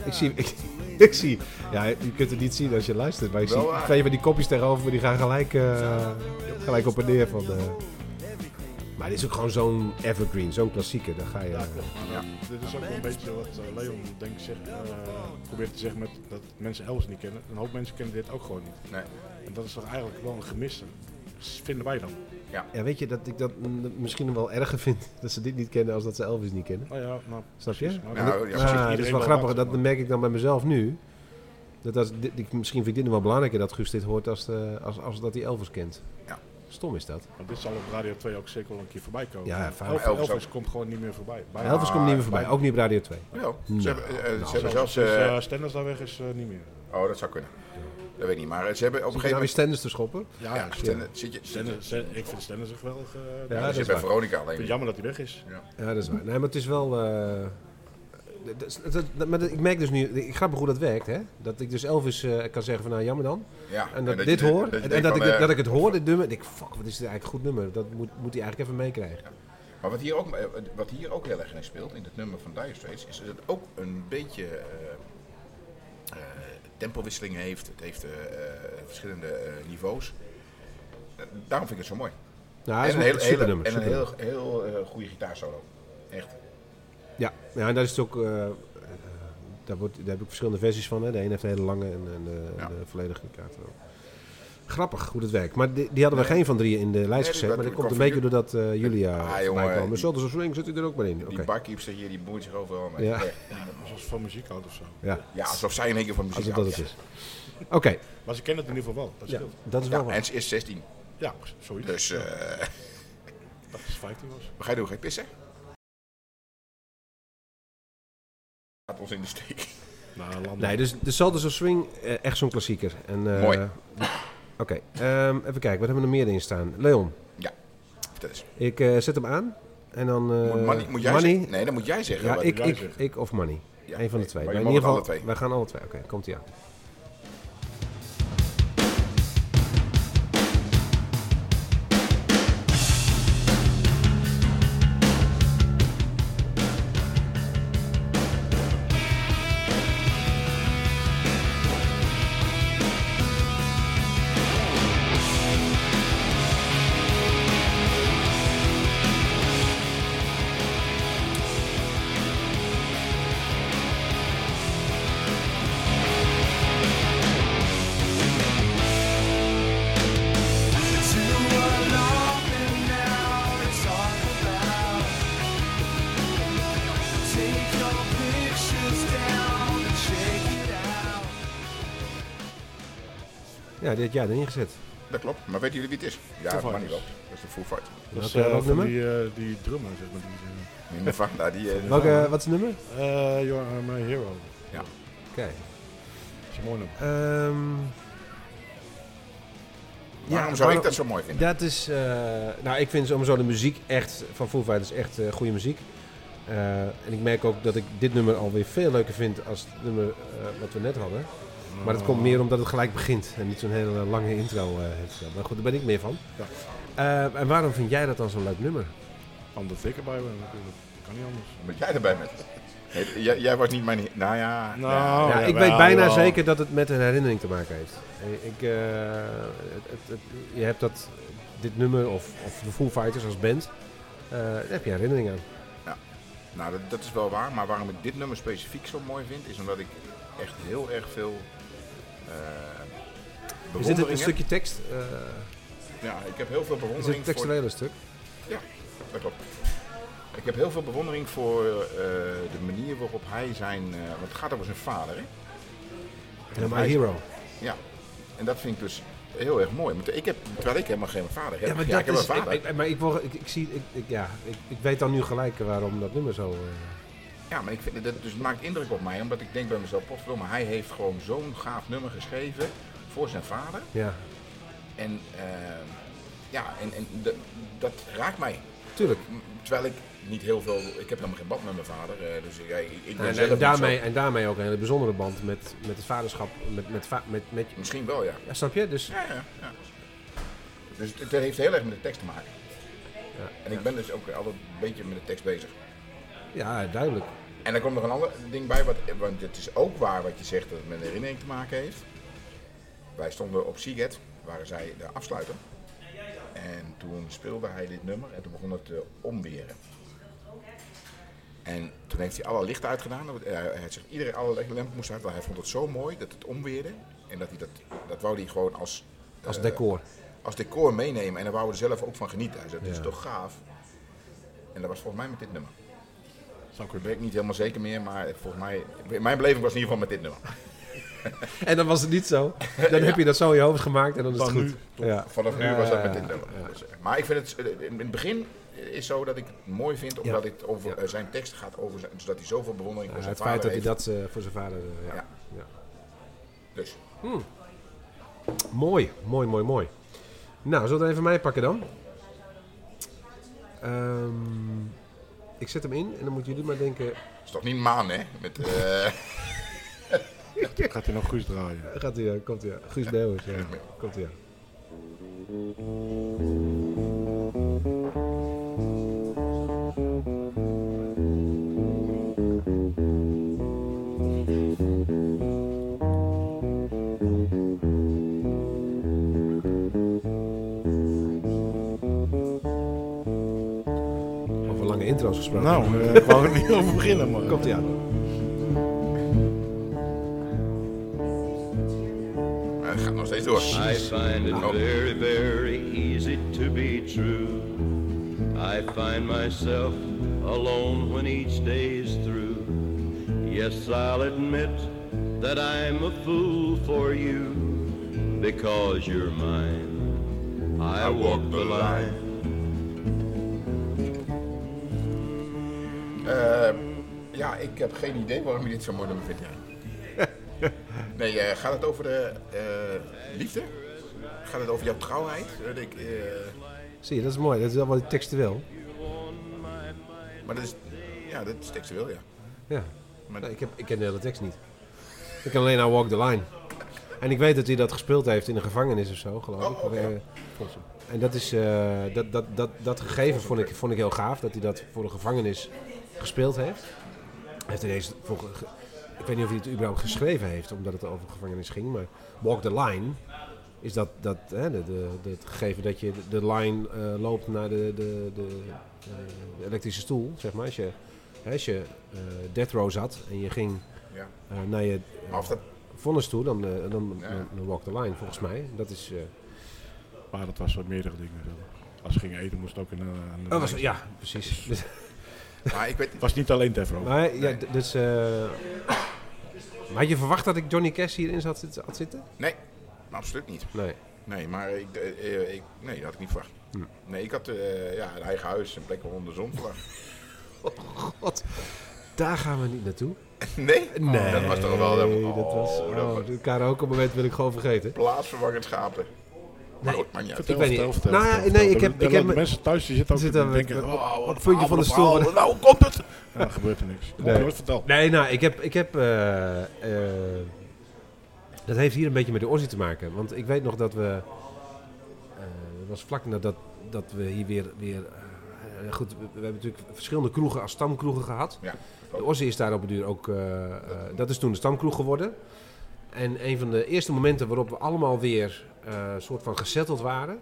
Ik zie... Ik, ik zie... Ja, je kunt het niet zien als je luistert. Maar ik
Wel
zie
waar.
twee van die kopjes tegenover. Die gaan gelijk, eh, gelijk op en neer van... eh, Maar dit is ook gewoon zo'n evergreen, zo'n klassieker. Daar ga je...
Ja, klopt.
Ja.
Dit is ook wel een beetje wat eh, Leon denk ik zegt, eh, probeert te zeggen met dat mensen Elvis niet kennen. Een hoop mensen kennen dit ook gewoon niet.
Nee.
En dat is toch eigenlijk wel een gemiste. Vinden wij dan.
Ja, weet je dat ik dat misschien wel erger vind dat ze dit niet kennen als dat ze Elvis niet kennen?
Nou ja, nou,
Snap je?
precies. Maar
Nou,
dat-
ja,
dat
Ah, dat is wel grappig. Dat merk ik dan bij mezelf nu. Dat als, dit, ik, misschien vind ik dit nog wel belangrijker dat Guus dit hoort als, de, als, als dat hij Elvis kent.
Ja.
Stom is dat.
Want dit zal op Radio 2 ook zeker wel een keer voorbij komen.
Ja.
Elvis,
Elvis
Elvis
ook.
komt gewoon niet meer voorbij. Bijna.
Elvis komt niet meer voorbij, ook niet op Radio 2.
Ja,
Nou,
ze hebben, eh,
nou,
ze hebben zelfs...
Sinds
eh,
eh, Stenders daar weg is, eh, niet meer.
oh, dat zou kunnen. Dat weet ik niet. Maar ze hebben op een
weer
gegeven moment...
Stenders te schoppen?
Ja,
Ja, Stende- zit je,
Stenders, Sten- ik vind Stenders echt wel... eh,
Ja,
ja,
dat
zit
is
bij. Veronica
Ik vind
alleen.
het jammer dat hij weg is.
Ja, dat is waar. Nee, maar het is wel... dat dat- dat- maar ik merk dus nu, ik grappig hoe dat werkt, hè? Dat ik dus Elvis eh, kan zeggen van nou jammer dan.
Ja,
En dat, dit hoor. En, dat,
van,
ik, het-
eh,
dat ik het hoor, dit nummer. En ik, fuck, wat is dit eigenlijk een goed nummer. Dat moet, moet hij eigenlijk even meekrijgen.
Maar wat hier, ook, eh, wat hier ook heel erg in speelt, in het nummer van Dire Straits, is dat het ook een beetje eh, eh, tempowisseling heeft. Het heeft verschillende niveaus. Daarom vind ik het zo mooi.
Nou, is
en een
een
hele, hele,
nummer.
en een heel, heel goede gitaarsolo. Echt.
Ja, ja, en daar is het ook. eh, eh, daar, wordt, daar heb ik verschillende versies van. Hè. De een heeft een hele lange en, en de,
Ja.
de volledige kaart. wel. Grappig hoe het werkt. Maar die, die hadden we
Nee.
geen van drieën in de lijst gezet.
dat
maar dat komt een beetje doordat eh Julia
Ah,
voorbij
jongen,
kwam. ze swing zit hij er ook maar in. Oké.
Die barkeepster hier, die boeit zich overal mee.
Ja.
Echt.
Zoals van muziek houdt of zo.
Ja,
Ja, alsof zij in één keer van muziek
als het dat
houdt,
het is. Oké,
Maar ze kennen het in ieder geval wel. Dat
ja,
scheelt.
dat is
Ja,
wel wat.
en ze is 16.
Ja, zoiets.
Dus eh
Dat is 15 was.
wat ga je doen? Ga je pissen? Laat ons in de steek.
Nou.
Nee, dus de Salters of Swing, eh, echt zo'n klassieker. En, eh,
Mooi.
Oké, ehm, even kijken. Wat hebben we nog meer in staan? Leon,
Vertel eens.
ik eh, zet hem aan. En dan... eh,
Moet, money, moet jij
Money.
zeggen? Nee, dat moet jij zeggen.
Ja, ik,
jij
ik, ik of Money.
Ja,
Eén van de
nee,
twee.
maar
Maar
je
in ieder geval,
alle twee.
wij gaan alle twee. Oké, komt ie aan. Dit jaar erin gezet.
Dat klopt. Maar weten jullie wie het is? Ja,
Foo
dat mag
Fighters.
niet wel. Dat is de Full Fight.
Dat is eh, van
nummer?
die, eh, die drummer, zeg maar. Die, eh,
Minder van, nou, die... eh,
Welke, wat is het nummer?
eh, You Are My Hero.
Oké.
Dat is een mooi nummer.
Ehm,
waarom
ja,
zou
waarom-
ik dat zo mooi vinden?
Dat is, eh, nou ik vind sowieso de muziek echt, van Foo Fighters echt eh, goede muziek. Eh, en ik merk ook dat ik dit nummer alweer veel leuker vind als het nummer eh, wat we net hadden. Maar dat komt meer omdat het gelijk begint en niet zo'n hele lange intro eh, heeft. Maar goed, daar ben ik meer van.
Ja.
Eh, en waarom vind jij dat dan zo'n leuk nummer?
Anders dikker bij me natuurlijk. Kan niet anders.
Omdat jij erbij bent. Nee, jij, jij was niet mijn... Nou ja...
Nou,
ja.
ja,
ja,
ik
wel,
weet bijna
wel.
zeker dat het met een herinnering te maken heeft. Eh, Ik, eh, het, het, het- je hebt dat, dit nummer of, of de Foo Fighters als band, eh, daar heb je herinnering aan.
Nou, dat, dat is wel waar. Maar waarom ik dit nummer specifiek zo mooi vind, is omdat ik echt heel erg veel... eh
Is dit een,
bewondering
stukje tekst? eh,
Ja, ik heb heel veel
is het
bewondering
een
voor...
stuk?
Dat klopt. Ik heb heel veel bewondering voor eh, de manier waarop hij zijn... want het gaat over zijn vader, hè?
Ja, My
hij-
Hero.
Ja. En dat vind ik dus heel erg mooi. Want ik heb, terwijl ik helemaal geen vader heb. Ja,
maar
ik heb
is,
een vader.
ik- ik- maar ik, word- ik, ik zie, ik, ik- ja, ik, ik weet dan nu gelijk waarom dat nummer zo...
Ja, maar ik vind dat dus het maakt indruk op mij, omdat ik denk bij mezelf, potverdomme, hij heeft gewoon zo'n gaaf nummer geschreven voor zijn vader.
ja,
En eh, ja, en, en dat- dat raakt mij.
tuurlijk.
Terwijl ik niet heel veel, ik heb helemaal geen band met mijn vader, eh, dus ik, ik, ik ben
En,
zelf
en, daarmee,
zo-
en daarmee ook een hele bijzondere band met, met het vaderschap. Met, met, met, met,
Misschien wel, ja.
ja, snap je? Dus
Ja, ja, ja. Dus het, het heeft heel erg met de tekst te maken.
Ja.
En ik ben dus ook altijd een beetje met de tekst bezig.
ja, duidelijk.
En er komt nog een ander ding bij, wat, want het is ook waar wat je zegt dat het met een herinnering te maken heeft. Wij stonden op Seagate, waren zij de afsluiter. En toen speelde hij dit nummer en toen begon het te omweren. En toen heeft hij alle lichten uitgedaan. Eh, Hij had zich iedereen alle lampen moest uit, want hij vond het zo mooi dat het omweerde. En dat hij dat, dat wou hij gewoon als,
Als
eh,
decor.
als decor meenemen. En daar wou hij er zelf ook van genieten. Hij zei, dat is toch gaaf. En dat was volgens mij met dit nummer. Ik weet niet helemaal zeker meer, maar volgens mij... Mijn beleving was in ieder geval met dit nummer.
En dan was het niet zo. Dan heb je dat zo in je hoofd gemaakt en dan is het goed.
nu?
Ja.
Vanaf nu was dat met dit nummer. Dus, maar ik vind het eh, in het begin is zo dat ik het mooi vind, omdat het over eh, zijn tekst gaat, over zijn, zodat hij zoveel bewondering voor zijn
het feit dat hij
heeft.
dat eh, voor zijn vader... ja.
Dus
Mooi, mooi, mooi, mooi. Nou, zullen we even mij pakken dan? Ehm, ik zet hem in en dan moeten jullie maar denken...
het is toch niet maan, hè? Met, eh,
Gaat hij nog goed draaien?
Gaat hij, eh, komt hij, Guus Meeuwis, ja. Komt hij, intro's gesproken.
Nou, eh, ik wou er niet over beginnen, maar...
Komt hij aan.
het gaat nog steeds door.
I find it very, very easy to be true. I find myself alone when each day's through. Yes, I'll admit that I'm a fool for you because you're mine. I walk the line.
Eh, ja, ik heb geen idee waarom je dit zo mooi nummer vindt. Nee, eh, gaat het over de eh, liefde? Gaat het over jouw trouwheid? Ik, eh,
Zie je, dat is mooi. Dat is wel wat textueel.
maar dat is, ja, dat is textueel, ja.
Ja.
Maar,
Nee, ik, heb, ik ken de hele tekst niet. Ik ken alleen I Walk the Line. En ik weet dat hij dat gespeeld heeft in een gevangenis of zo, geloof ik.
Oh,
En dat, is, dat, dat, dat, dat gegeven vond ik, vond ik heel gaaf, dat hij dat voor de gevangenis gespeeld heeft. heeft hij deze, voor, ge- ik weet niet of hij het überhaupt geschreven heeft, omdat het over gevangenis ging, maar Walk the Line is dat, dat hè, de, de, de- het gegeven dat je de, de line eh, loopt naar de, de, de, de elektrische stoel, zeg maar. Als je, hè, als je eh, death row zat en je ging
ja.
eh, naar je
Maar of dat,
vonnis toe, dan, eh, dan,
Ja.
dan, dan walk the line, volgens mij. Dat is... eh,
Maar dat was wat meerdere dingen. Als ze gingen eten moest het ook in de... aan de
oh, was, ja, precies.
Maar ik weet
Het was niet alleen Tefro.
maar, ja, dus, eh, maar had je verwacht dat ik Johnny Cash hierin zat, had zitten?
Nee, absoluut niet.
Nee.
Nee, maar ik, eh, ik, nee, dat had ik niet verwacht.
Hm.
Nee, ik had eh, ja, een eigen huis, een plek onder de zon verwacht.
God, daar gaan we niet naartoe.
nee? Oh, dat was toch wel...
Nee,
oh,
dat was...
dat
Oh,
was
de karaoke-moment wil ik gewoon vergeten.
plaatsvervangend schapen. Maar
Nee.
goed.
Ik weet niet. Nou ja, nee, ik heb- ik heb me-
mensen thuis die zitten ook
Zitten
te
we-
denken... oh,
op
wat
het puntje
een
van de stoel.
Nou komt het! Ja, er gebeurt er niks.
Nee.
Nee. Vertel.
Nee, nou, ik heb... Ik heb eh, eh, dat heeft hier een beetje met de Aussie te maken. Want ik weet nog dat we... eh, Het was vlak nadat dat we hier weer... weer eh, goed, we, we hebben natuurlijk verschillende kroegen als stamkroegen gehad.
Ja.
De Aussie is daar op het duur ook... dat is toen de stamkroeg geworden. En een van de eerste momenten waarop we allemaal weer eh soort van gesetteld waren...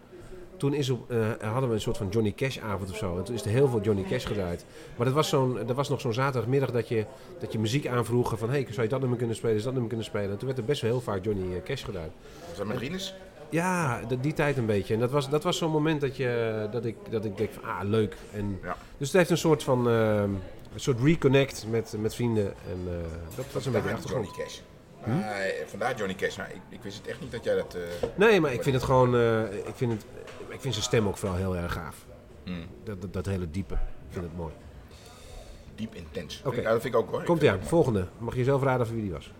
Toen is op, eh, hadden we een soort van Johnny Cash avond of zo. En toen is er heel veel Johnny Cash gedraaid. Maar dat was, zo'n, dat was nog zo'n zaterdagmiddag dat je, dat je muziek aanvroeg. Van, hey, zou je dat nummer kunnen spelen, je dat nummer kunnen spelen? En toen werd er best wel heel vaak Johnny eh, Cash gedraaid.
Was dat?
Ja, die tijd een beetje. En dat was, dat was zo'n moment dat, je, dat, ik, dat ik denk van, ah, leuk. En,
Ja.
Dus het heeft een soort van, eh, een soort reconnect met, met vrienden. En dat was een beetje achtergrond.
Johnny Cash. Maar, eh, vandaar Johnny Cash. Nou, ik, ik wist het echt niet dat jij dat... eh,
Nee, maar ik vind het gewoon, eh, ik, vind het, ik vind zijn stem ook vooral heel erg gaaf.
mm,
Dat, dat, dat hele diepe. Ik vind het mooi.
diep intens.
Oké.
ik- ja, dat vind ik ook hoor. Ik
Komt
ook
volgende. Mag je zelf raden van wie die was?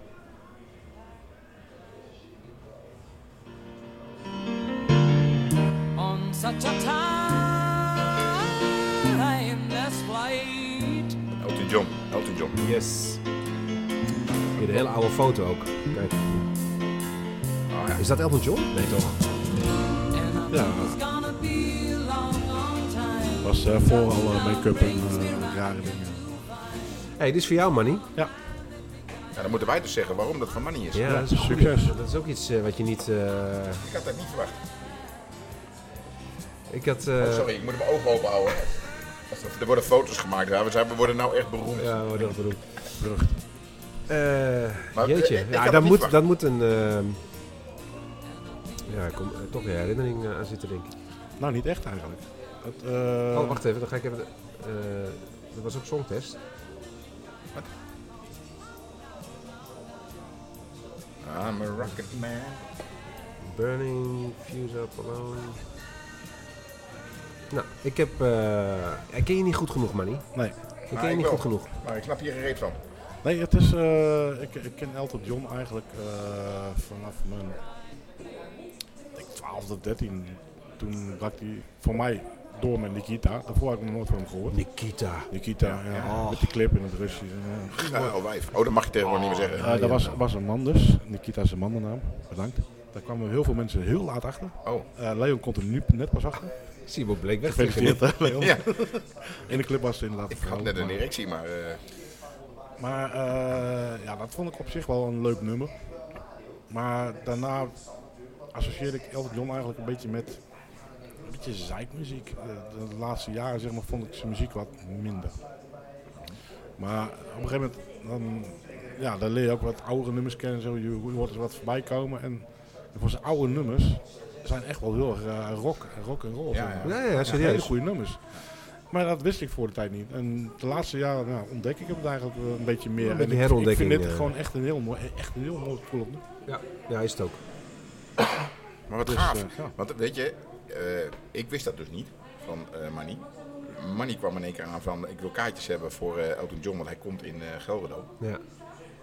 on such a
mooi. Elton John. Elton John.
Yes. Hier de hele oude foto ook. Kijk.
Oh, ja.
Is dat Elton John? Nee toch?
Ja. was eh, voor alle make-up en eh, rare dingen.
hey, dit is voor jou, Manny.
Ja, dan moeten wij dus zeggen waarom dat van Money is.
Ja, dat is,
succes.
Dat is ook iets eh, wat je niet... eh,
Ik had dat niet verwacht.
Ik had... eh,
Oh, sorry, ik moet mijn ogen open houden. Er worden foto's gemaakt, ja. we, zijn, we worden nou echt beroemd.
Ja, we bedoeld.
Berucht.
Eh jeetje.
eh, ik
ja, dan
niet
moet, dan moet een... ja, ik kom, eh, toch een herinnering eh, aan zitten, denk ik.
Nou, niet echt eigenlijk. Het, eh,
oh, wacht even. Dan ga ik even... de- eh dat was ook songtest.
I'm a rocket man.
Burning, Fuse Up Alone. Nou, ik heb... eh ik ken je niet goed genoeg, Manny.
Nee.
Ik ken je
ik
niet
wel.
goed genoeg.
Maar ik snap hier geen reet van.
Nee, het is. eh, ik, ik ken Elton John eigenlijk eh, vanaf mijn. Denk 12 of 13. Toen brak hij voor mij door met Nikita. Daarvoor had ik nog nooit van hem gehoord.
Nikita.
Nikita, ja, met die clip in het Russisch. en, ja.
Oh, wijf. Oh, dat mag je tegenwoordig niet meer zeggen.
Eh, dat was, was een man dus. Nikita is een mandennaam. Bedankt. Daar kwamen heel veel mensen heel laat achter.
Oh,
Eh, Leon komt er nu net pas achter.
Simon bleek weg te
Gefeliciteerd, hè, Leon.
ja.
In de clip was het inderdaad
Ik had net een
maar-
erectie, maar... eh,
Maar eh, ja, dat vond ik op zich wel een leuk nummer. Maar daarna associeerde ik Elton John eigenlijk een beetje met een beetje zeikmuziek. De, de laatste jaren zeg maar, vond ik zijn muziek wat minder. Maar op een gegeven moment, dan, ja, dan leer je ook wat oudere nummers kennen. Zo, je, hoort er wat voorbij komen. En, voor zijn oude nummers zijn echt wel heel erg eh, rock, rock en roll.
Ja.
Ja, ja,
hele goede nummers. Maar dat wist ik voor de tijd niet. En de laatste jaren nou, ontdek ik het eigenlijk een beetje meer.
Een
En
beetje
ik- ik, vind dit
eh.
gewoon echt een heel mooi, echt een heel mooi nummer.
Ja, ja, is het ook.
maar wat
Dus,
gaaf.
eh, ja.
Want weet je, eh, ik wist dat dus niet van eh Manny. Manny kwam in één keer aan van, ik wil kaartjes hebben voor eh, Elton John, want hij komt in eh Gelderdo.
Ja.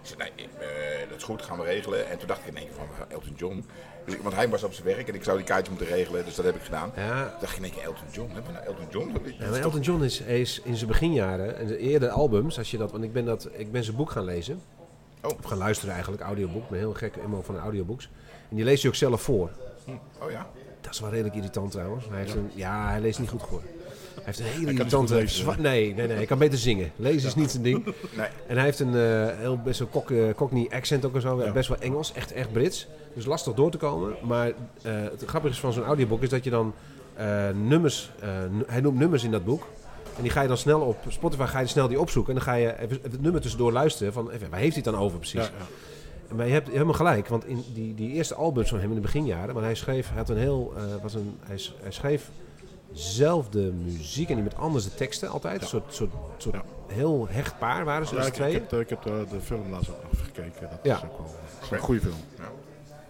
Ik zei, nee, ik, eh, dat is goed, gaan we regelen. En toen dacht ik in één keer van, eh, Elton John. Dus, want hij was op zijn werk en ik zou die kaartjes moeten regelen, dus dat heb ik gedaan.
Ja,
Toen dacht ik in één keer, Elton John, hebben we nou Elton John? Dat
Ja, maar Elton John is, is in zijn beginjaren, en de eerdere albums, als je dat, want ik ben, dat, ik ben zijn boek gaan lezen.
Oh.
Of gaan luisteren eigenlijk, audioboek. Ik ben heel gek emo van audiobooks. En die leest hij ook zelf voor.
Oh ja?
Dat is wel redelijk irritant trouwens. Hij heeft een, ja, hij leest niet goed voor. Hij heeft een hele irritante...
goed lezen,
zwa- nee, nee, nee. Hij kan beter zingen. Lezen is niet zijn ding.
Nee.
En hij heeft een eh, heel best wel eh, Cockney accent ook en zo.
Ja.
Best wel Engels. Echt, echt Brits. Dus lastig door te komen. Maar eh, het grappige is van zo'n audioboek is dat je dan nummers... nu- hij noemt nummers in dat boek. En die ga je dan snel op Spotify ga je snel die opzoeken. En dan ga je even het nummer tussendoor luisteren. Van, even, waar heeft hij het dan over precies?
Ja, ja.
Maar je hebt helemaal gelijk, want in die, die eerste albums van hem in de beginjaren, want hij schreef, hij had een heel, was een, hij, hij schreef zelf de muziek en die met anders de teksten altijd. Een soort, soort, soort
Ja.
heel hecht paar waren ze,
Ja,
dus
ik
twee.
heb, de, ik heb de, de film laatst ook nog gekeken. Dat
Ja.
is ook wel is een goede film.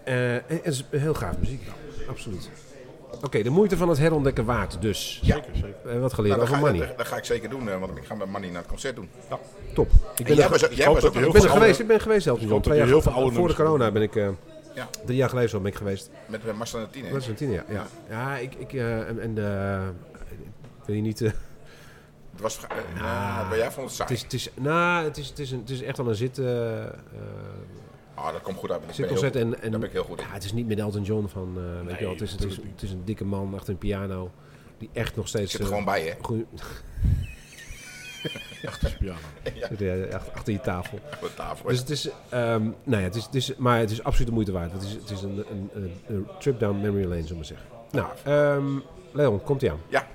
Eh, en het is heel gaaf muziek, absoluut. Oké, de moeite van het herontdekken waard dus.
Ja.
Zeker, zeker.
Eh, wat geleerd
Nou,
over
ga,
money.
dat, dat ga ik zeker doen, eh, want ik ga met Manny naar het concert doen.
Top. Ik
En
ben,
jij
er,
was, was nog
ik ben er geweest, ik ben geweest Twee jaar voor de corona ben ik, eh,
Ja.
drie jaar geleden zo ben ik geweest.
met uh, Marcel en Tine.
Dat is een tien jaar, ja. Ja, ik, ik eh, en, en eh, ik wil je niet... eh,
Het was, eh, nou, maar jij vond het
Het
saai.
is, het is, nou, het is, het is, een, het is echt wel een zit, eh, eh,
Ah, dat komt goed uit. Ik
zitconcert. En, en,
ben ik heel goed in.
ja, het is niet met Elton John van, eh, weet je wel. Het is, het, is, het is een dikke man achter een piano die echt nog
Ik
steeds...
zit er
eh,
gewoon bij, hè?
goeie-
Piano.
zit, eh, achter, achter je tafel.
De tafel.
Dus het is, ehm, nou ja, het is, het is, maar het is absoluut de moeite waard. Het is, het is een, een, een, een trip down memory lane, zullen we maar zeggen. Nou, ehm, Leon, komt ie aan.
Ja.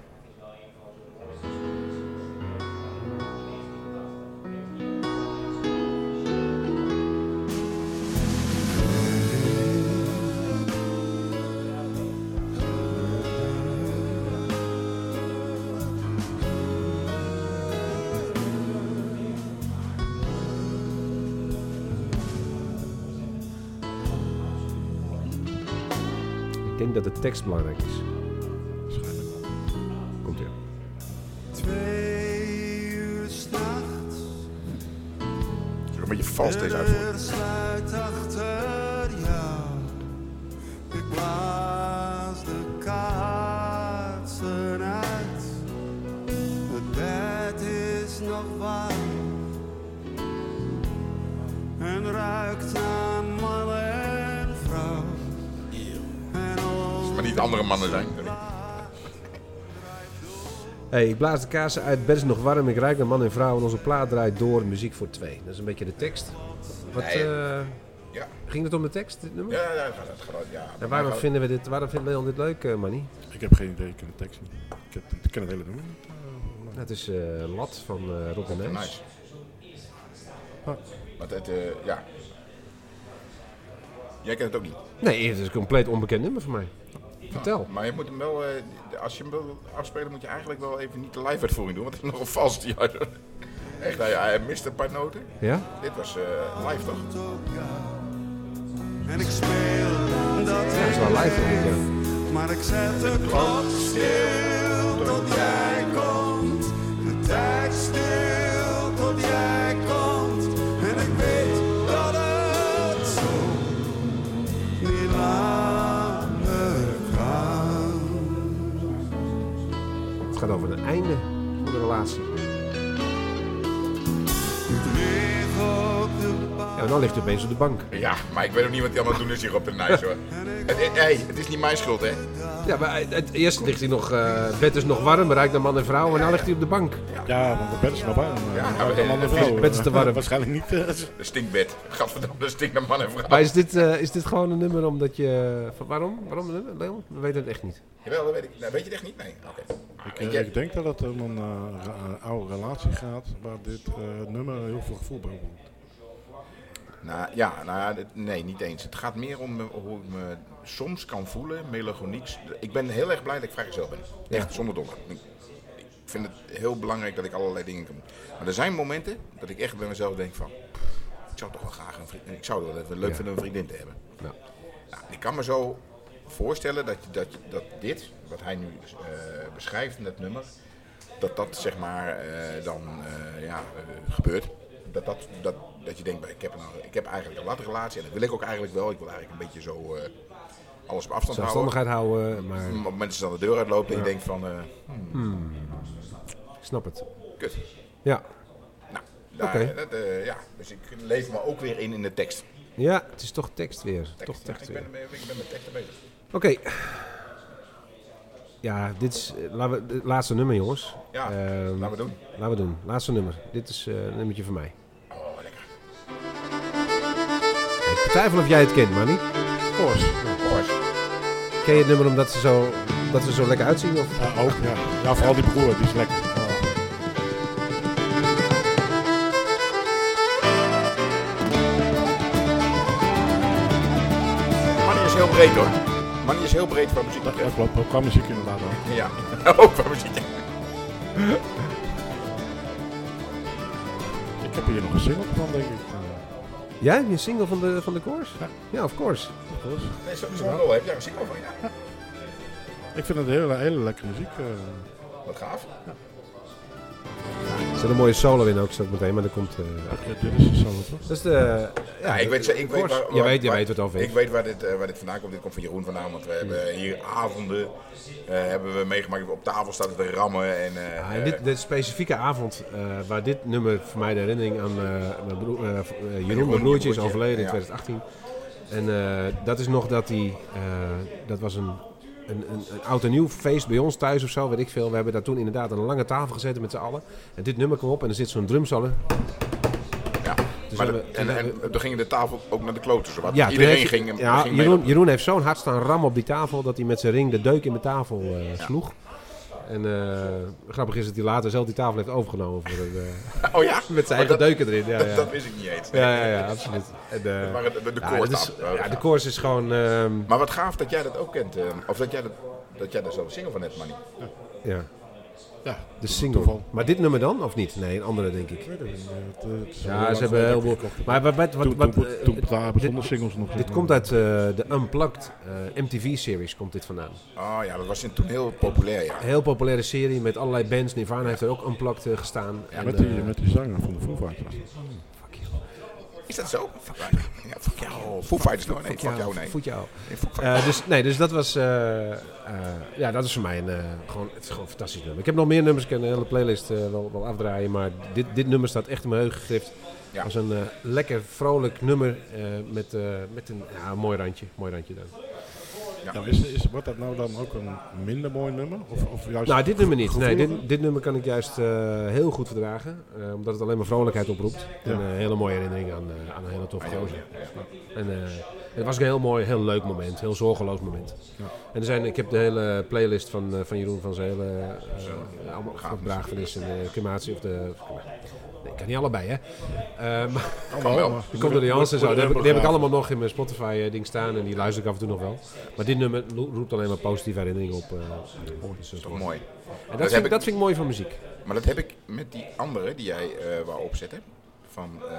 Ik denk dat de tekst belangrijk is. Hey, ik blaas de kaarsen uit, bed is nog warm, ik ruik naar man en vrouw en onze plaat draait door, muziek voor twee. Dat is een beetje de tekst. Wat,
Nee.
eh,
Ja,
Ging het om de tekst, dit nummer?
ja, ja, dat gaat, ja.
En waarom vinden we dit, waarom vindt Leon dit leuk, eh, Manny?
Ik heb geen idee, ik ken de tekst niet. Ik, heb, ik ken het hele nummer niet. maar-
Het is eh, Lat van eh Rob en Nijs.
Nice.
Ah.
Want het, eh, ja. Jij kent het ook niet.
Nee, het is een compleet onbekend nummer voor mij. Vertel.
Maar je moet hem wel, eh, als je hem wil afspelen, moet je eigenlijk wel even niet de live uitvoering doen, want het is nogal vals. Ja, echt, hij, hij mist een paar noten.
Ja?
Dit was eh, live toch?
En ik speel dat
Ja, dat is wel live ja.
Maar ik zet de klok stil tot jij komt. De tijd en
dan ligt hij opeens op de bank.
Ja, maar ik weet ook niet wat hij allemaal doen is hier op de nice hoor. Het, het- hey, het is niet mijn schuld hè.
Ja, maar het, het- eerst ligt hij nog, eh, het bed is nog warm, bereikt naar man en vrouw, en dan ligt hij op de bank.
Ja, want de bed is nog warm. eh,
Ja,
maar de man en
eh,
vrouw.
het bed is te warm.
Waarschijnlijk niet. eh,
De stinkbed. Gadverdamme, de stinkt naar man en vrouw.
Maar is dit, eh, is dit gewoon een nummer omdat je... waarom? Waarom een nummer, Leon? We weten het echt niet.
Jawel, dat weet ik. Nou, weet je het echt niet? Nee. Oké.
Ik, eh, denk dat het om een eh, oude relatie gaat waar dit eh, nummer heel veel gevoel bij oproept.
Nou ja, nou, ja, nee, niet eens. Het gaat meer om eh, hoe ik me soms kan voelen, melancholiek. Ik ben heel erg blij dat ik vrijgezel ben. Echt, zonder dolle. Ik vind het heel belangrijk dat ik allerlei dingen kan doen. Maar er zijn momenten dat ik echt bij mezelf denk van... Ik zou toch wel graag een vriendin... Ik zou het wel even leuk
Ja.
vinden om een vriendin te hebben.
Ja.
Nou, ik kan me zo voorstellen dat, dat, dat dit, wat hij nu eh, beschrijft in het nummer, dat dat zeg maar eh, dan ja, gebeurt. Dat, dat, dat, dat je denkt, ik heb, een, ik heb eigenlijk een latte relatie en dat wil ik ook eigenlijk wel. Ik wil eigenlijk een beetje zo eh, alles op afstand houden.
Zelfstandigheid houden, maar
Op het moment dat je dan de deur uitloopt en je denkt van, eh,
ik snap het.
kut.
Ja.
Nou, daar, dat, eh, ja, dus ik leef me ook weer in in de tekst.
Ja, het is toch tekst weer.
Tekst,
toch
ja,
tekst
ik,
weer.
ben, ik ben met teksten bezig.
Oké. Ja, dit is het laatste nummer, jongens.
Ja,
Ehm,
laten we doen.
Laten we doen. Laatste nummer. Dit is eh, een nummertje van mij. Twijfel of jij het kent, Manny.
Koors.
Koors.
Ken je het nummer omdat ze zo, dat ze zo lekker uitzien? Of?
Ja, ook, ja. ja, vooral die broer, die is lekker.
Manny is heel breed hoor. Manny is heel breed qua muziek
Dat, klopt, ook qua muziek inderdaad ook.
Ja, ook qua muziek.
Ik heb hier nog een single van, denk ik.
Jij, je single van de, van de Course?
Ja.
Ja, of course.
Koors.
Nee, zo- zo'n rol heb jij een single van, ja.
Ik vind het hele, hele lekkere muziek. eh.
Wat gaaf.
Er zit een mooie solo in ook zo meteen, maar dat komt... eh,
Ja, dit is zo, toch?
dat is de...
Ja, ik weet, ze- ik weet waar,
Je
waar-
weet, je
waar-
weet wat het over
Ik weet waar dit, eh, waar dit vandaan komt. Dit komt van Jeroen vandaan, want we hebben hier avonden eh, hebben we meegemaakt. Op tafel staat het te rammen en... eh,
Ja, en dit, de specifieke avond eh, waar dit nummer voor mij de herinnering aan eh, mijn broer, Jeroen,
Jeroen,
mijn broertje, is overleden in
ja.
2018. En eh, dat is nog dat hij, eh, dat was een, een, een, een oud en nieuw feest bij ons thuis of zo, weet ik veel. We hebben daar toen inderdaad aan een lange tafel gezeten met z'n allen. En dit nummer kwam op en er zit zo'n drumsolo.
ja.
Dus
maar de- en, en
hebben-
toen ging de tafel ook naar de kloten. Zowat.
Ja,
Iedereen
heeft-
ging,
ja,
ging
Jeroen heeft zo'n hard staan ram op die tafel dat hij met zijn ring de deuk in de tafel eh, sloeg. En eh, grappig is dat hij later zelf die tafel heeft overgenomen voor eh,
Oh ja?
met zijn eigen deuken erin. Ja,
dat,
ja.
dat wist ik niet eens.
Ja, ja, ja, absoluut. En, eh,
Maar de, de, de. Oh,
ja, de koers is gewoon... ehm,
Maar wat gaaf dat jij dat ook kent. eh, of dat jij, dat, dat jij daar zo'n single van hebt, Manny.
ja,
Ja,
de single.
toeval.
Maar dit nummer dan, of niet? Nee, een andere denk ik.
Niet. eh, eh,
Ja, ze hebben heel veel... Maar wat, wat, wat,
Toen,
wat,
toen,
eh,
bestonden singles nog
dit komt uit eh, de Unplugged eh, MTV-series, komt dit vandaan.
Oh ja, dat was in- toen heel populair, ja.
Een heel populaire serie met allerlei bands. Nirvana heeft er ook Unplugged gestaan. En,
Met die, met die zanger van de Foo Fighters.
Is dat zo? Fuck, ja, fuck jou. Foo Fighters nou? Nee, fuck jou, nee. Fuck jou.
Eh, dus, nee, dus dat was... eh, eh, ja, dat is voor mij een, gewoon, het is gewoon een fantastisch nummer. Ik heb nog meer nummers, ik kan de hele playlist wel, wel afdraaien. Maar dit, dit nummer staat echt in mijn geheugen gegrift.
Ja.
als een lekker, vrolijk nummer met, met een ja, mooi randje. Mooi randje dan.
Nou, is, is, wordt dat nou dan ook een minder mooi nummer? Of, of juist
Nou, dit nummer niet. Nee, dit, dit nummer kan ik juist eh, heel goed verdragen. eh, omdat het alleen maar vrolijkheid oproept. En een hele mooie herinnering aan, eh, aan een hele toffe
Ja,
gozer.
ja.
En eh, het was een heel mooi, heel leuk moment. Heel zorgeloos moment.
Ja.
En er zijn, ik heb de hele playlist van, eh, van Jeroen van zijn hele... eh, allemaal van Braagvernis en de crematie of de... Ik kan niet allebei, hè. Eh, maar
Kan wel,
de condoleances en zo, die heb, ik-
moet-
die heb ik allemaal nog in mijn Spotify-ding staan. En die luister ik af en toe nog wel. Maar dit nummer roept alleen maar positieve herinneringen op. eh, dus dat is
Toch mooi.
En
Dat
vind, ik- dat vind ik mooi van muziek.
Maar dat heb ik met die andere die jij eh wou opzetten. Van eh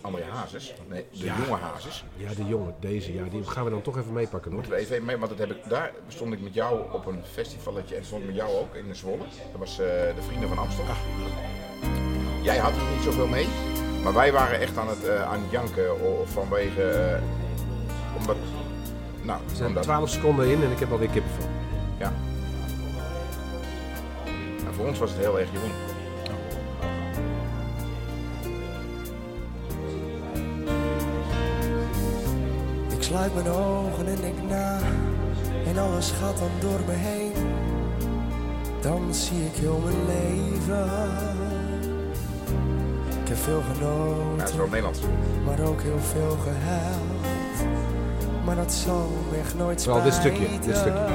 André Hazes. Nee, de jonge Hazes.
Ja, de jongen, deze, ja, die gaan we dan toch even meepakken.
Moeten we even mee, want dat heb ik, daar stond ik met jou op een festivalletje en stond ik met jou ook in Zwolle. Dat was eh, de Vrienden van Amstel. Jij had er niet zoveel mee, maar wij waren echt aan het, eh, aan het janken vanwege, eh, omdat, nou,
We zijn
omdat,
12 seconden in en ik heb alweer kippenvel.
ja. Nou, voor ons was het heel erg Jeroen.
Ik sluit mijn ogen en denk na En alles gaat dan door me heen Dan zie ik heel mijn leven heb veel
Ja, dat is wel
genoten
Nederlands.
Maar ook heel veel gehuild Maar dat zal me echt nooit
Vooral dit
spijten
stukje, dit stukje.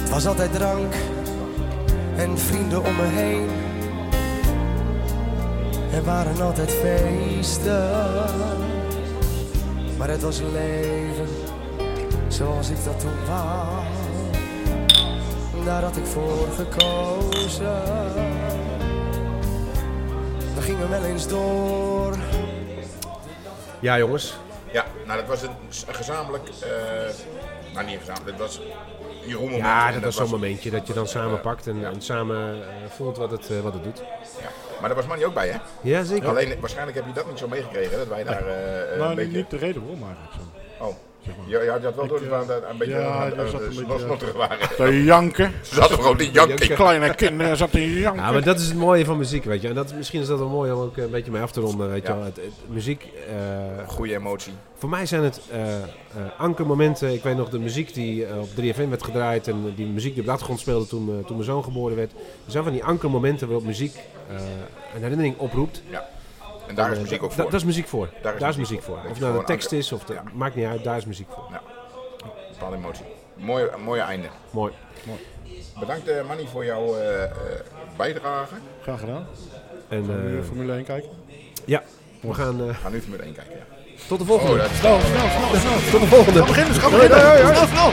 Het was altijd drank En vrienden om me heen Er waren altijd feesten maar het was leven zoals ik dat toen wou. Daar had ik voor gekozen. We gingen wel eens door.
Ja, jongens.
Ja, nou dat was een, een gezamenlijk, eh, nou niet gezamenlijk, dat was Jeroen moment.
Ja, dat was zo'n momentje dat je dan samen pakt en, en samen eh, voelt wat het, eh, wat het doet.
Ja. Maar daar was Manny ook bij hè?
Ja, zeker.
Alleen waarschijnlijk heb je dat niet zo meegekregen, dat wij daar
Nou,
een beetje...
niet de reden waarom eigenlijk zo.
Oh,
Zeg maar.
ja, ja, je had wel door dat het- een beetje
Ja,
aan aan snotterig waren.
Te janken.
Ze zaten gewoon te janken.
Kleine kinderen zaten te janken.
Ja, maar dat is het mooie van muziek, weet je. En dat, misschien is dat wel mooi om ook een beetje mee af te ronden, weet je
Ja.
wel. Het, het- muziek, eh,
Goede emotie.
voor mij zijn het eh, eh, ankermomenten. Ik weet nog de muziek die eh, op 3FM werd gedraaid en die muziek die op de achtergrond speelde toen, eh, toen mijn zoon geboren werd. Er zijn van die ankermomenten waarop muziek eh, een herinnering oproept.
En daar is
Eh,
muziek ook
da-
voor.
Dat is muziek voor. Daar is, muziek voor.
Dat
Of nou de tekst is of de,
Ja.
maakt niet uit, daar is muziek voor.
bepaalde emotie. Mooie, mooie einde.
Mooi.
Bedankt eh, Manny voor jouw eh, eh, bijdrage.
Graag gedaan.
En
Gaan we
eh,
nu Formule 1 kijken?
ja, we gaan eh,
We gaan nu Formule 1 kijken. Ja.
tot de volgende.
Oh,
Snel, snel, snel, snel.
Tot de volgende.
Gaan beginnen, gaan beginnen. Snel, snel.